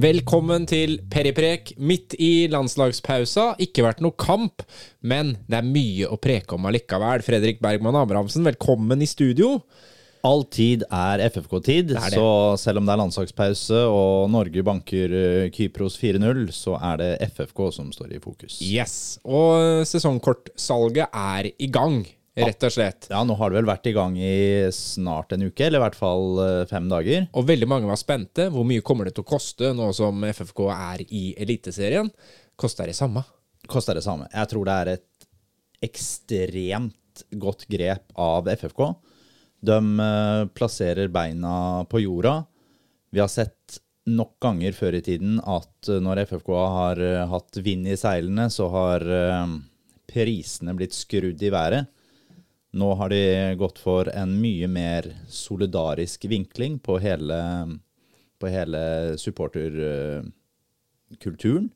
Velkommen til Periprek midt i landslagspausa. Ikke vært noe kamp, men det er mye å preke om allikevel. Fredrik Bergman Abrahamsen, velkommen i studio. All tid er FFK-tid, så selv om det er landslagspause og Norge banker eh, Kypros 4-0, så er det FFK som står i fokus. Yes, Og sesongkortsalget er i gang, rett og slett. Ja, nå har det vel vært i gang i snart en uke, eller i hvert fall eh, fem dager. Og veldig mange var spente. Hvor mye kommer det til å koste nå som FFK er i Eliteserien? Koster det samme? Koster det samme. Jeg tror det er et ekstremt godt grep av FFK. De eh, plasserer beina på jorda. Vi har sett nok ganger før i tiden at eh, når FFK har hatt vind i seilene, så har prisene blitt skrudd i været. Nå har de gått for en mye mer solidarisk vinkling på hele, på hele supporterkulturen.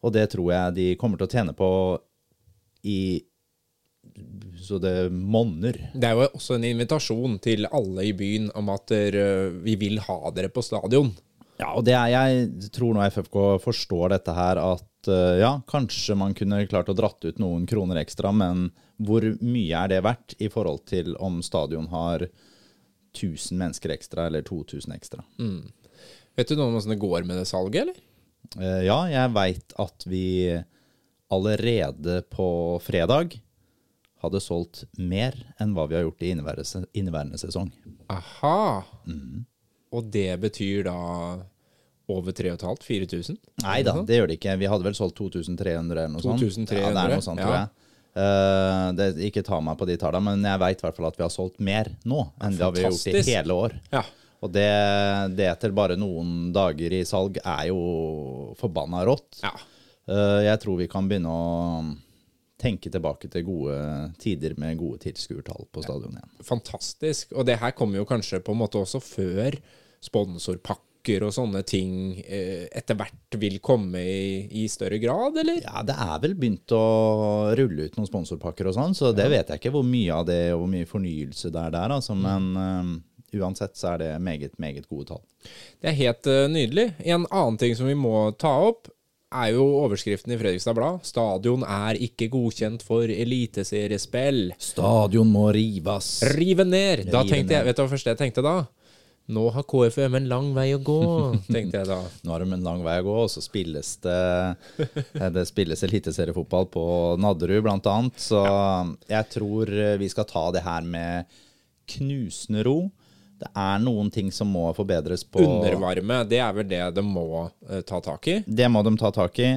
Og det tror jeg de kommer til å tjene på i så det monner. Det er jo også en invitasjon til alle i byen om at vi vil ha dere på stadion. Ja, og det er, jeg tror nå FFK forstår dette her, at eh, ja, kanskje man kunne klart å dratt ut noen kroner ekstra, men hvor mye er det verdt i forhold til om stadion har 1000 mennesker ekstra eller 2000 ekstra? Vet du noe om åssen det går med det salget, eller? Eh, ja, jeg veit at vi allerede på fredag hadde solgt mer enn hva vi har gjort i inneværende, inneværende sesong. Aha. Og det betyr da over 3500-4000? Nei da, det gjør det ikke. Vi hadde vel solgt 2300 eller noe sånt. 2300, Ja, det er noe sånt, tror jeg. Uh, det, ikke ta meg på de tallene, men jeg veit i hvert fall at vi har solgt mer nå enn det har vi gjort i hele år. Ja. Og det, det etter bare noen dager i salg er jo forbanna rått. ja. Uh, jeg tror vi kan begynne å tenke tilbake til gode tider med gode tilskuertall på stadion igjen. Fantastisk. Og det her kommer jo kanskje på en måte også før sponsorpakker og sånne ting eh, etter hvert vil komme i, i større grad, eller? Ja, det er vel begynt å rulle ut noen sponsorpakker og sånn, så det vet jeg ikke hvor mye av det og hvor mye fornyelse det er der, altså. Men eh, uansett så er det meget, meget gode tall. Det er helt uh, nydelig. En annen ting som vi må ta opp, er jo overskriften i Fredrikstad Blad. Stadion er ikke godkjent for eliteseriespill. Stadion må rives. Rive ned! Da Rive tenkte jeg, vet du hva første jeg tenkte da? Nå har KFUM en lang vei å gå, tenkte jeg da. Nå har de en lang vei å gå, og så spilles det eh, Det spilles eliteseriefotball på Nadderud, annet. Så jeg tror eh, vi skal ta det her med knusende ro. Det er noen ting som må forbedres på Undervarme, det er vel det de må eh, ta tak i? Det må de ta tak i.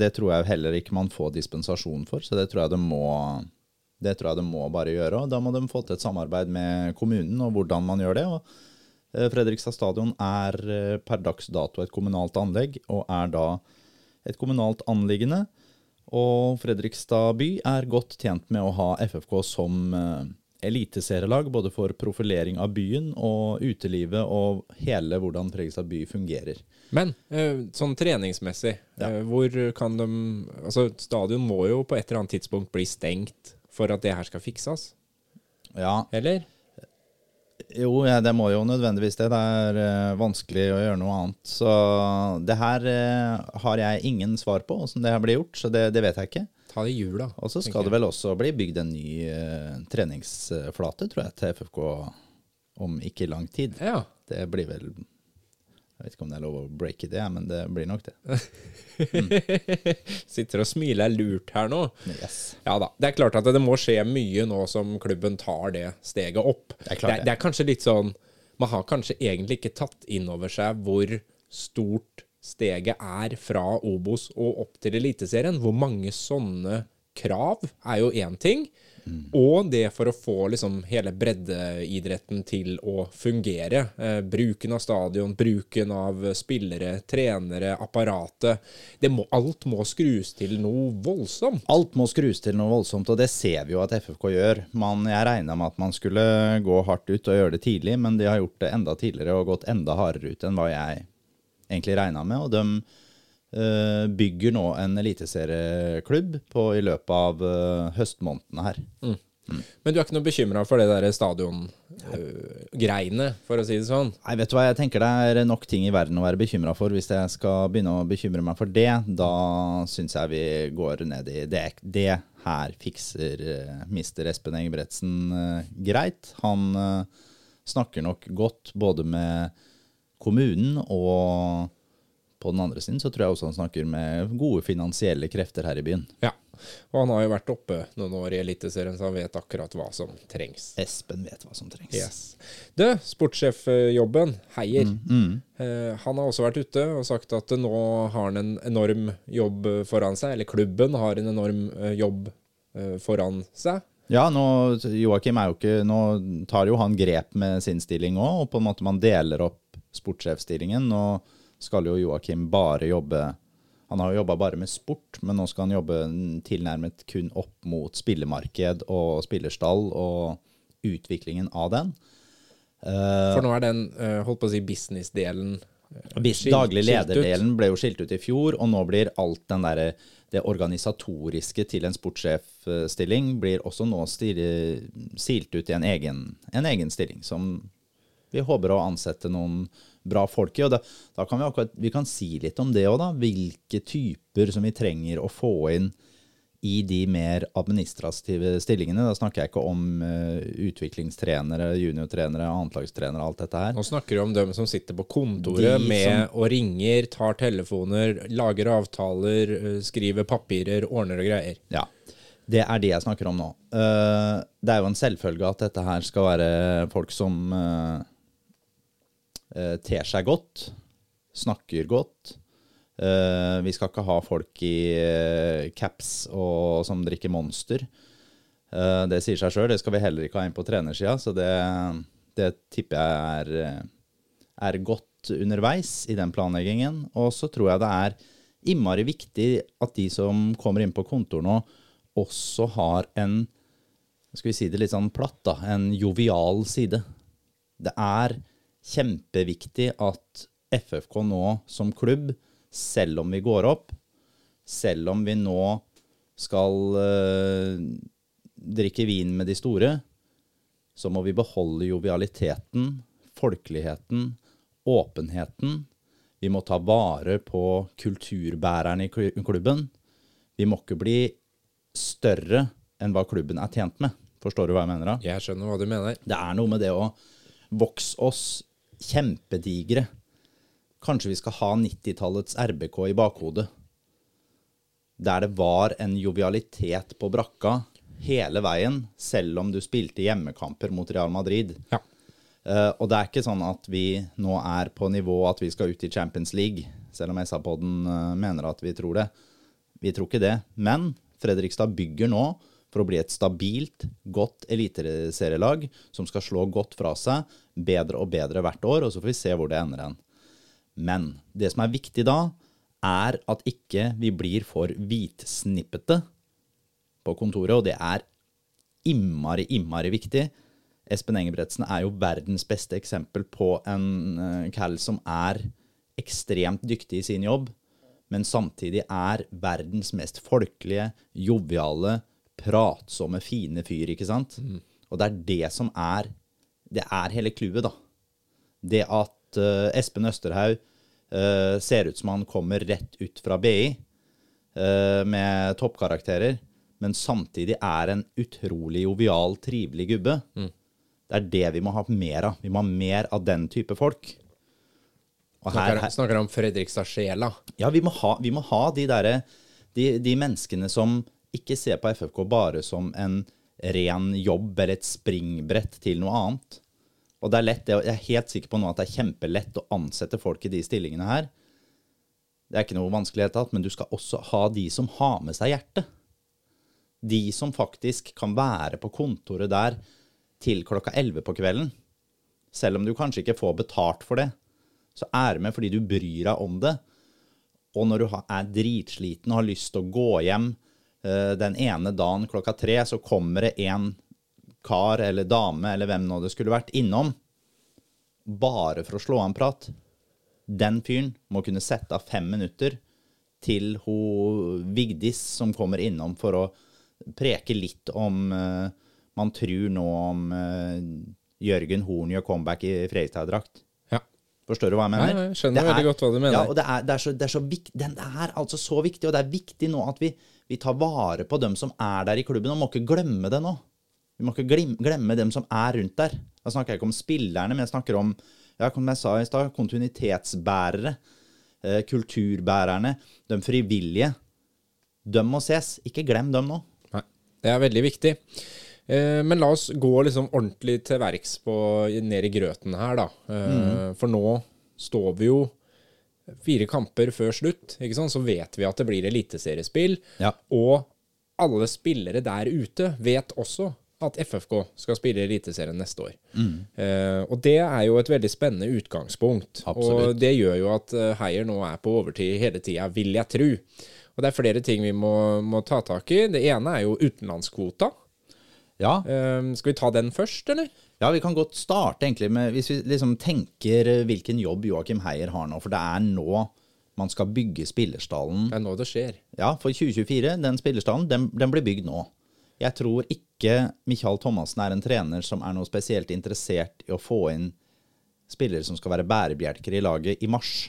Det tror jeg heller ikke man får dispensasjon for, så det tror jeg de må, det tror jeg de må bare gjøre. og Da må de få til et samarbeid med kommunen og hvordan man gjør det. og Fredrikstad stadion er eh, per dags dato et kommunalt anlegg, og er da et kommunalt anliggende. Og Fredrikstad by er godt tjent med å ha FFK som eh, eliteserielag, både for profilering av byen og utelivet og hele hvordan Fredrikstad by fungerer. Men eh, sånn treningsmessig, ja. hvor kan de Altså, stadion må jo på et eller annet tidspunkt bli stengt for at det her skal fikses, Ja, eller? Jo, ja, det må jo nødvendigvis det. Det er uh, vanskelig å gjøre noe annet. Så det her uh, har jeg ingen svar på, åssen det her blir gjort. Så det, det vet jeg ikke. Ta det i jula. Og så skal det vel også bli bygd en ny uh, treningsflate, tror jeg, til FFK om ikke lang tid. Ja. Det blir vel Jeg vet ikke om det er lov å breake det, men det blir nok det. Sitter og smiler lurt her nå. Yes. Ja da. Det er klart at det må skje mye nå som klubben tar det steget opp. Det er klart det, det. det er kanskje litt sånn Man har kanskje egentlig ikke tatt inn over seg hvor stort steget er fra Obos og opp til Eliteserien. Hvor mange sånne krav er jo én ting. Og det for å få liksom hele breddeidretten til å fungere. Eh, bruken av stadion, bruken av spillere, trenere, apparatet. Må, alt må skrus til noe voldsomt. Alt må skrus til noe voldsomt, og det ser vi jo at FFK gjør. Man, jeg regna med at man skulle gå hardt ut og gjøre det tidlig, men de har gjort det enda tidligere og gått enda hardere ut enn hva jeg egentlig regna med. Og de bygger nå en eliteserieklubb på- i løpet av eh, høstmånedene her. Men du er ikke noe bekymra for det der stadiongreiene, for å si det sånn? Nei, vet du hva, jeg tenker det er nok ting i verden å være bekymra for. Hvis jeg skal begynne å bekymre meg for det, da syns jeg vi går ned i det. Det her fikser uh, mister Espen Engebretsen uh, greit. Han uh, snakker nok godt både med kommunen og på den andre siden så tror jeg også han snakker med gode finansielle krefter her i byen. Ja, og han har jo vært oppe noen år i Eliteserien, så han vet akkurat hva som trengs. Espen vet hva som trengs. Yes. Du, sportssjefjobben, Heier. Eh, han har også vært ute og sagt at nå har han en enorm jobb foran seg, eller klubben har en enorm eh, jobb eh, foran seg. Ja, nå, Joakim er jo ikke Nå tar jo han grep med sin stilling òg, og på en måte man deler opp sportssjefstillingen. Nå skal jo Joakim bare jobbe Han har jo jobba bare med sport, men nå skal han jobbe tilnærmet kun opp mot spillemarked og spillerstall og utviklingen av den. Eh, For nå er den, eh, holdt på å si, business-delen skilt skilt- Daglig ut. lederdelen ble jo skilt ut i fjor, og nå blir alt den derre det organisatoriske til en sportssjefstilling blir også nå silt ut i en egen, en egen stilling, som vi håper å ansette noen bra folk i. Og da, da kan vi, akkurat, vi kan si litt om det òg, da. Hvilke typer som vi trenger å få inn i de mer administrative stillingene. Da snakker jeg ikke om uh, utviklingstrenere, juniortrenere, annetlagstrenere, alt dette her. Nå snakker du om dem som sitter på kontoret De med og ringer, tar telefoner, lager avtaler, eh, skriver papirer, ordner og greier. Ja, det er det jeg snakker om nå. Uh, det er jo en selvfølge at dette her skal være folk som eh, ter seg godt, snakker godt. Eh, vi skal ikke ha folk i eh, caps og som drikker Monster. Eh, det sier seg sjøl. Det skal vi heller ikke ha inn på trenersida, så det, det tipper jeg er, eh, er godt underveis i den planleggingen. Og så tror jeg det er innmari viktig at de som kommer inn på kontor nå, også har en skal vi si det litt sånn platt, da, en jovial side. Det er kjempeviktig at FFK nå som klubb, selv om vi går opp, selv om vi nå skal eh, drikke vin med de store, så må vi beholde jovialiteten, folkeligheten, åpenheten. Vi må ta vare på kulturbæreren i klubben. Vi må ikke bli større enn hva klubben er tjent med. Forstår du hva jeg mener da? Jeg skjønner hva du mener. Det er noe med det å vokse oss kjempedigre. Kanskje vi skal ha 90-tallets RBK i bakhodet. Der det var en jovialitet på brakka hele veien, selv om du spilte hjemmekamper mot Real Madrid. Ja. Uh, og det er ikke sånn at vi nå er på nivå at vi skal ut i Champions League, selv om SA-podden uh, mener at vi tror det. Vi tror ikke det. Men Fredrikstad bygger nå for å bli et stabilt, godt eliteserielag som skal slå godt fra seg, bedre og bedre hvert år, og så får vi se hvor det ender hen. Men det som er viktig da, er at ikke vi blir for hvitsnippete på kontoret, og det er innmari, innmari viktig. Espen Engebretsen er jo verdens beste eksempel på en uh, Cal som er ekstremt dyktig i sin jobb, men samtidig er verdens mest folkelige, joviale, pratsomme, fine fyr, ikke sant? Og det er det som er Det er hele clouet, da. Det at uh, Espen Østerhaug uh, ser ut som han kommer rett ut fra BI uh, med toppkarakterer, men samtidig er en utrolig jovial, trivelig gubbe. Det er det vi må ha mer av. Vi må ha mer av den type folk. Og her, Snakker, snakker om Fredrikstad-sjela. ja, vi må ha, vi må ha de derre de, de menneskene som ikke ser på FFK bare som en ren jobb eller et springbrett til noe annet. Og det er lett, jeg er helt sikker på nå at det er kjempelett å ansette folk i de stillingene her. Det er ikke noe vanskelighet tatt, men du skal også ha de som har med seg hjertet. De som faktisk kan være på kontoret der til klokka 11 på kvelden. Selv om du kanskje ikke får betalt for det, så er du med fordi du bryr deg om det. Og når du er dritsliten og har lyst til å gå hjem den ene dagen klokka tre, så kommer det en kar eller dame eller hvem nå det skulle vært innom, bare for å slå av en prat. Den fyren må kunne sette av fem minutter til hun Vigdis som kommer innom for å preke litt om uh, man tror nå om uh, Jørgen Horn gjør comeback i Fredrikstad-drakt. Ja. Forstår du hva jeg Nei, mener? jeg skjønner er, veldig godt hva du mener. Ja, og det er, det er så, det er så viktig, Den er altså så viktig, og det er viktig nå at vi, vi tar vare på dem som er der i klubben, og må ikke glemme det nå. Vi må ikke glemme dem som er rundt der. Da snakker jeg ikke om spillerne, men jeg snakker om ja, som jeg sa i stad, kontinuitetsbærere, eh, kulturbærerne, de frivillige. De må ses. Ikke glem dem nå. Nei, det er veldig viktig. Eh, men la oss gå liksom ordentlig til verks ned i grøten her, da. Mm. For nå står vi jo fire kamper før slutt, så vet vi at det blir eliteseriespill. Ja. Og alle spillere der ute vet også at FFK skal spille Eliteserien neste år. Eh, og det er jo et veldig spennende utgangspunkt. Absolutt. Og det gjør jo at eh, Heier nå er på overtid hele tida, vil jeg tro. Og det er flere ting vi må, må ta tak i. Det ene er jo utenlandskvota. Ja, Eh, skal vi ta den først, eller? Ja, vi kan godt starte egentlig med Hvis vi liksom tenker eh, hvilken jobb Joakim Heier har nå, for det er nå man skal bygge spillerstallen. Det er nå det skjer. Ja, for 2024, den spillerstallen, den, den blir bygd nå. Jeg tror ikke Michael Thomassen er en trener som er noe spesielt interessert i å få inn spillere som skal være bærebjelker i laget i mars.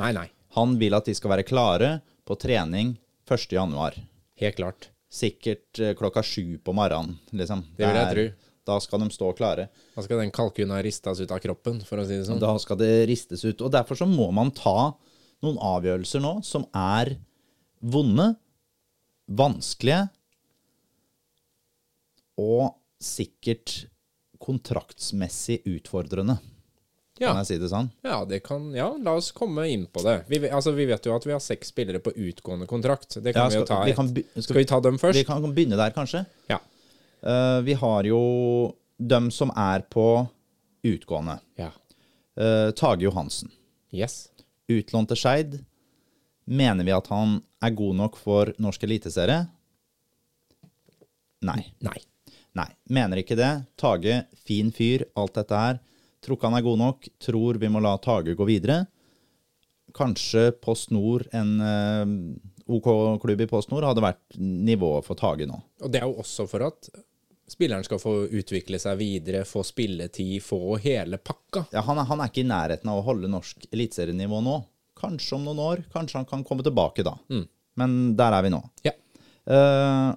Nei, nei. Han vil at de skal være klare på trening 1. januar. Helt klart. Sikkert eh, klokka sju på morgenen, liksom. Det vil jeg tro. Da skal de stå klare. Da skal den kalkunen ristes ut av kroppen, for å si det sånn. Da skal det ristes ut. Og derfor så må man ta noen avgjørelser nå som er vonde, vanskelige og sikkert kontraktsmessig utfordrende. Ja. Kan jeg si det sånn? Ja, det kan, ja, la oss komme inn på det. Vi, altså, vi vet jo at vi har seks spillere på utgående kontrakt. Det kan Ja, vi jo ta vi kan skal- Skal vi ta dem først? Vi kan begynne der, kanskje. Ja. Eh, vi har jo dem som er på utgående. ja. Uh, Tage Johansen. Yes. Utlånt til Skeid. Mener vi at han er god nok for norsk eliteserie? Nei. Nei. Nei, mener ikke det. Tage, fin fyr, alt dette her. Tror ikke han er god nok. Tror vi må la Tage gå videre. Kanskje Post Nord, en uh, OK-klubb i Post Nord, hadde vært nivået for Tage nå. Og det er jo også for at spilleren skal få utvikle seg videre, få spilletid, få hele pakka. Ja, han, er, han er ikke i nærheten av å holde norsk eliteserienivå nå. Kanskje om noen år. Kanskje han kan komme tilbake da. Men der er vi nå. Ja. Uh,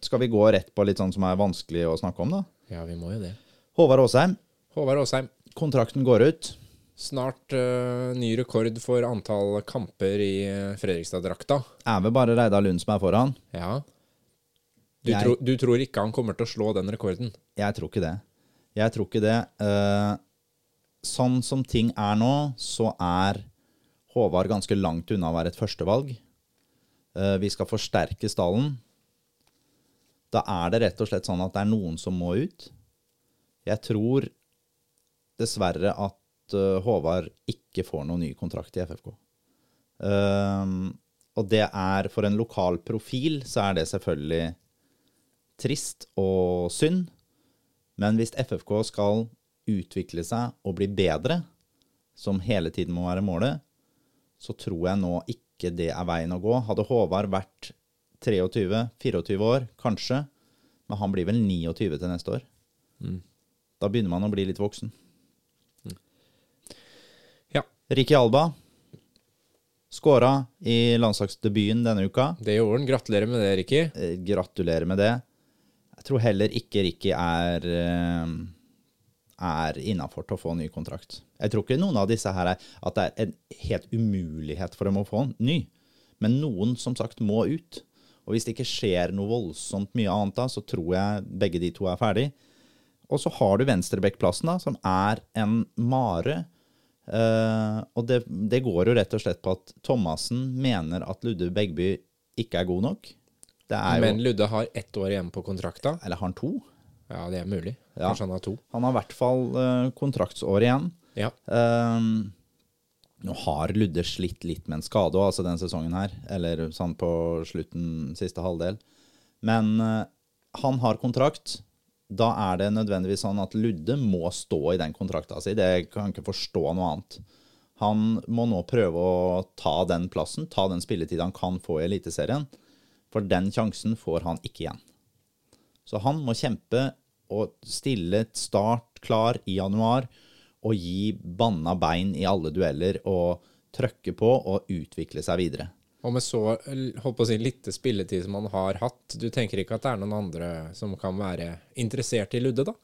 skal vi gå rett på litt sånn som er vanskelig å snakke om, da? Ja, vi må jo det. Håvard Aasheim, Håvard Aasheim. kontrakten går ut. Snart uh, ny rekord for antall kamper i eh, Fredrikstad-drakta. Er vel bare Reidar Lund som er foran? Ja. Du, Jeg- tro, du tror ikke han kommer til å slå den rekorden? Jeg tror ikke det. Jeg tror ikke det. Eh, sånn som ting er nå, så er Håvard ganske langt unna å være et førstevalg. Eh, vi skal forsterke stallen. Da er det rett og slett sånn at det er noen som må ut. Jeg tror dessverre at uh, Håvard ikke får noen ny kontrakt i FFK. Uh, og det er for en lokal profil, så er det selvfølgelig trist og synd. Men hvis FFK skal utvikle seg og bli bedre, som hele tiden må være målet, så tror jeg nå ikke det er veien å gå. Hadde Håvard vært 23-24 år, kanskje, men han blir vel 29 til neste år. Da begynner man å bli litt voksen. Ja, Ricky Alba skåra i landslagsdebuten denne uka. det gjorde han. Gratulerer med det, Ricky. Eh, Gratulerer med det. Tror heller ikke Ricky er, eh, er innafor til å få ny kontrakt. Jeg tror ikke noen av disse her er at det er en helt umulighet for dem å få en ny. Men noen som sagt må ut. Og hvis det ikke skjer noe voldsomt mye annet da, så tror jeg begge de to er ferdig. Og så har du venstrebekkplassen, da, som er en mare. Uh, og det, det går jo rett og slett på at Thomassen mener at Ludde Begby ikke er god nok. Jo, Men Ludde har ett år igjen på kontrakta. Eller har han to? Ja, det er mulig. Ja. Kanskje han har to. Han har i hvert fall eh, kontraktsår igjen. Ja. Ehm, nå har Ludde slitt litt med en skade også, altså den sesongen her, eller sånn på slutten, siste halvdel. Men uh, han har kontrakt. Da er det nødvendigvis sånn at Ludde må stå i den kontrakta si. Det kan ikke forstå noe annet. Han må nå prøve å ta den plassen, ta den spilletid han kan få i Eliteserien. For den sjansen får han ikke igjen. Så han må kjempe og stille start klar i januar og gi banna bein i alle dueller og trøkke på og utvikle seg videre. Og med så på å si, lite spilletid som han har hatt, du tenker ikke at det er noen andre som kan være interessert i Ludde, da?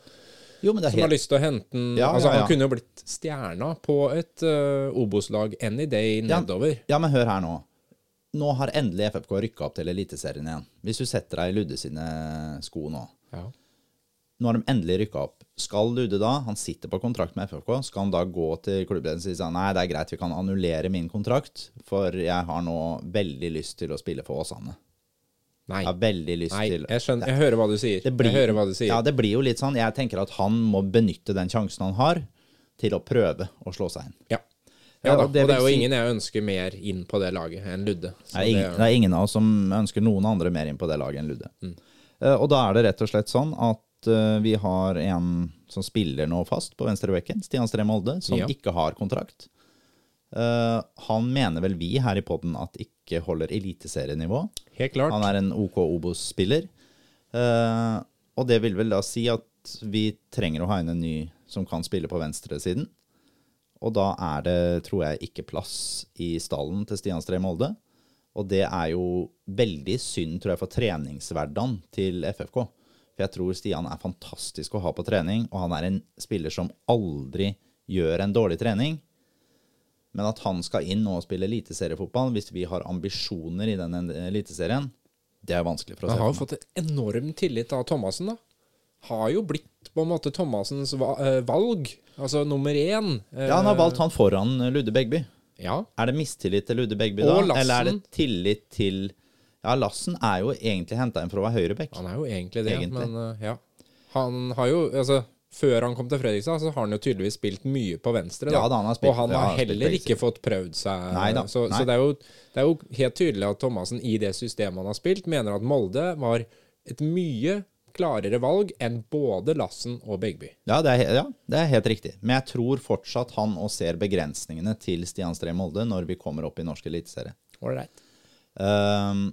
Jo, men det Som har lyst til å hente den Ja, Altså, ja, ja. han kunne jo blitt stjerna på et uh, Obos-lag any day nedover. Ja, men hør her nå. Nå har endelig FFK rykka opp til Eliteserien igjen. Hvis du setter deg i Ludde sine sko nå. Ja. Nå har de endelig rykka opp. Skal Ludde da, han sitter på kontrakt med FFK, skal han da gå til klubbledelsen og si sånn Nei, det er greit, vi kan annullere min kontrakt, for jeg har nå veldig lyst til å spille for Åsane. Nei. Jeg har veldig lyst Nei, til jeg skjønner. Jeg hører hva du sier. blir, jeg hører hva du sier. Ja, det blir jo litt sånn. Jeg tenker at han må benytte den sjansen han har, til å prøve å slå seg inn. Ja. Ja, og det og det er jo si- ingen jeg ønsker mer inn på det laget enn Ludde. Så Det er, ingen, det er ingen av oss som ønsker noen andre mer inn på det laget enn Ludde. Mm. Uh, og da er det rett og slett sånn at uh, vi har en som spiller nå fast på venstrebekken, Stian Stree Molde, som Ja. ikke har kontrakt. Uh, han mener vel vi her i podden at ikke holder eliteserienivå. Helt klart. Han er en OK Obos-spiller. Og det vil vel da si at vi trenger å ha inn en ny som kan spille på venstresiden. Og da er det, tror jeg, ikke plass i stallen til Stian Stree Molde. Og det er jo veldig synd, tror jeg, for treningshverdagen til FFK. For jeg tror Stian er fantastisk å ha på trening, og han er en spiller som aldri gjør en dårlig trening. Men at han skal inn og spille eliteseriefotball hvis vi har ambisjoner i den eliteserien, det er vanskelig for å se. Han har jo fått enorm tillit av Thomassen, da. Har jo blitt på en måte Thomassens eh, valg. Altså nummer én. Eh, Ja, han har valgt han foran Ludde Begby. Ja. Er det mistillit til Ludde Begby da? Eller er det tillit til Ja, Lassen er jo egentlig henta inn for å være høyrebekk. Han er jo egentlig det, Egentlig. men eh, ja. Han har jo Altså, før han kom til Fredrikstad, så har han jo tydeligvis spilt mye på venstre. Da. Ja, da, han har spilt- og han har ja, heller ikke fått prøvd seg. Nei da, Så, nei. så det, er jo, det er jo helt tydelig at Thomassen i det systemet han har spilt, mener at Molde var et mye klarere valg enn både Lassen og Begby. Ja det, er, ja, det er helt riktig. Men jeg tror fortsatt han og ser begrensningene til Stian Stree Molde når vi kommer opp i norsk eliteserie. Ålreit. Um,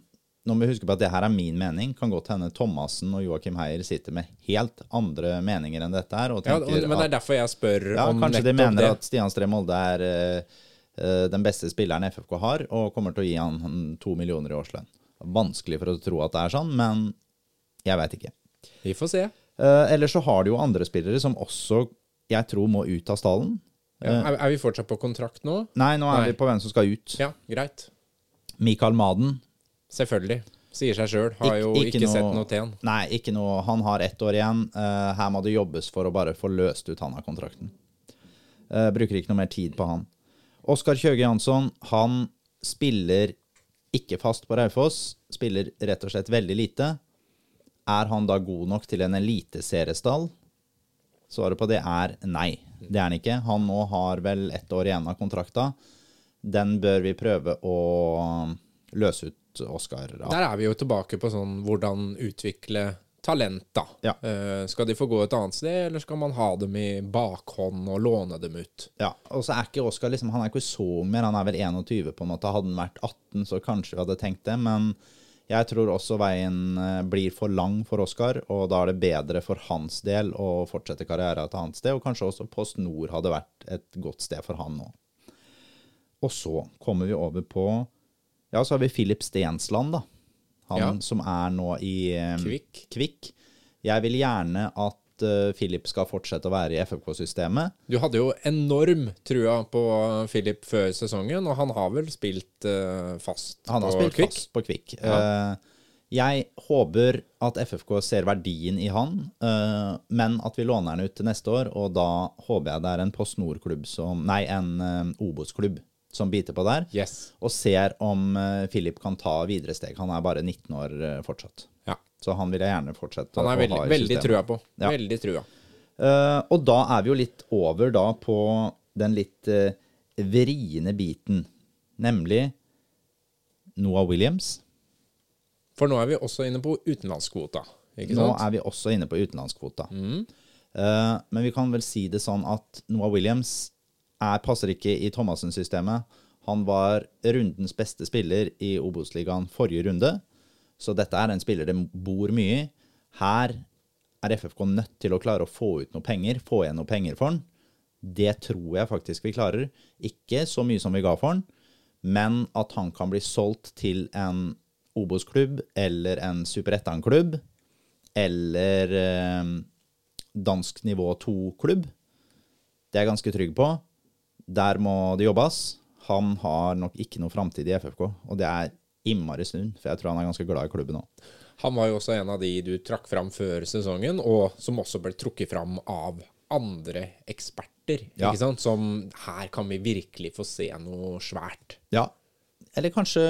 nå må vi huske på at det her er min mening. Kan godt hende Thomassen og Joakim Heier sitter med helt andre meninger enn dette her. Ja, men det er derfor jeg spør ja, om kanskje de mener det. at Stian Stree Molde er eh, den beste spilleren FFK har, og kommer til å gi han to millioner i årslønn. Vanskelig for å tro at det er sånn, men jeg veit ikke. Vi får se. Uh, Eller så har du jo andre spillere som også jeg tror må ut av stallen. Ja, er, er vi fortsatt på kontrakt nå? Nei, nå er Nei. vi på hvem som skal ut. Ja, greit. Mikael Maden. Selvfølgelig. Sier seg sjøl. Har jo ikke, ikke, sett noe til han. Nei, ikke noe. Han har ett år igjen. Uh, her må det jobbes for å bare få løst ut han av kontrakten. Uh, bruker ikke noe mer tid på han. Oskar Kjøge Jansson, han spiller ikke fast på Raufoss. Spiller rett og slett veldig lite. Er han da god nok til en eliteseriestall? Svaret på det er nei. Det er han ikke. Han nå har vel ett år igjen av kontrakta. Den bør vi prøve å løse ut Oskar av. Der er vi jo tilbake på sånn hvordan utvikle talent, da. Ja. Uh, skal de få gå et annet sted, eller skal man ha dem i bakhånd og låne dem ut? Ja, og så er ikke Oskar liksom, han er ikke så mer, han er vel 21 på en måte. Hadde han vært 18, så kanskje vi hadde tenkt det, men jeg tror også veien eh, blir for lang for Oskar, og da er det bedre for hans del å fortsette karrieren et annet sted, og kanskje også Post Nord hadde vært et godt sted for han nå. Og så kommer vi over på, ja, så har vi Philip Stensland da. Han Ja. som er nå i eh, Kvikk. Kvikk. Jeg vil gjerne at eh, Philip skal fortsette å være i FFK-systemet. Du hadde jo enorm trua på Philip før sesongen, og han har vel spilt eh, fast Han har spilt Kvik. fast på Kvikk. Eh, jeg håper at FFK ser verdien i han, men at vi låner han ut til neste år. Og da håper jeg det er en Post Nord-klubb som Nei, en Obos-klubb som biter på der. Yes. Og ser om Philip kan ta videre steg. Han er bare 19 år fortsatt. Ja. Så han vil jeg gjerne fortsette å ha i systemet. Han er veldig systemet. trua på. Ja. Veldig trua. Uh, og da er vi jo litt over da på den litt uh, vriene biten, nemlig Noah Williams. For nå er vi også inne på utenlandskvota, ikke sant? Nå er vi også inne på utenlandskvota. Eh, men vi kan vel si det sånn at Noah Williams er, passer ikke i Thomassen-systemet. Han var rundens beste spiller i Obos-ligaen forrige runde, så dette er en spiller det bor mye i. Her er FFK nødt til å klare å få ut noe penger, få igjen noe penger for den. Det tror jeg faktisk vi klarer. Ikke så mye som vi ga for den, men at han kan bli solgt til en Obos-klubb eller en Super Ettan-klubb eller eh, dansk nivå 2-klubb. Det er jeg ganske trygg på. Der må det jobbes. Han har nok ikke noe framtid i FFK, og det er innmari stund, for jeg tror han er ganske glad i klubben òg. Han var jo også en av de du trakk fram før sesongen, og som også ble trukket fram av andre eksperter. Ja. ikke sant? Som her kan vi virkelig få se noe svært. Ja. Eller kanskje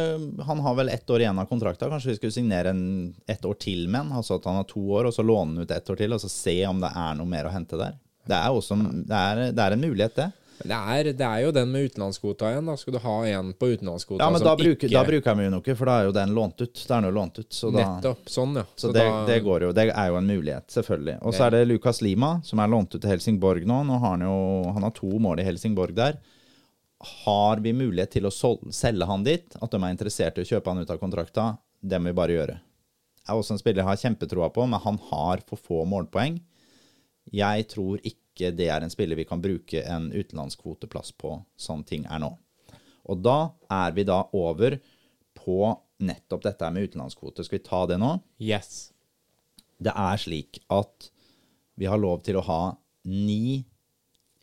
Han har vel ett år igjen av kontrakta. Kanskje vi skulle signere en, ett år til med han? Altså at han har to år, og så låne han ut ett år til, og så se om det er noe mer å hente der. Det er, også, det er, det er en mulighet, det. Det er, det er jo den med utenlandskvota igjen. Da skal du ha en på utenlandskvota Ja, men da bruker, ikke da bruker vi jo noe, for da er jo den lånt ut. Da er den jo lånt ut. Så, da, Nettopp. Sånn, ja. så det, da- det går jo. Det er jo en mulighet, selvfølgelig. Og så er det Lukas Lima, som er lånt ut til Helsingborg nå. Nå har han jo han har to mål i Helsingborg der. Har vi mulighet til å selge han dit? At de er interessert i å kjøpe han ut av kontrakta? Det må vi bare gjøre. Er også en spiller jeg har kjempetroa på, men han har for få målpoeng. Jeg tror ikke det er en spiller vi kan bruke en utenlandskvoteplass på, sånn ting er nå. Og da er vi da over på nettopp dette med utenlandskvote. Skal vi ta det nå? Yes. Det er slik at vi har lov til å ha ni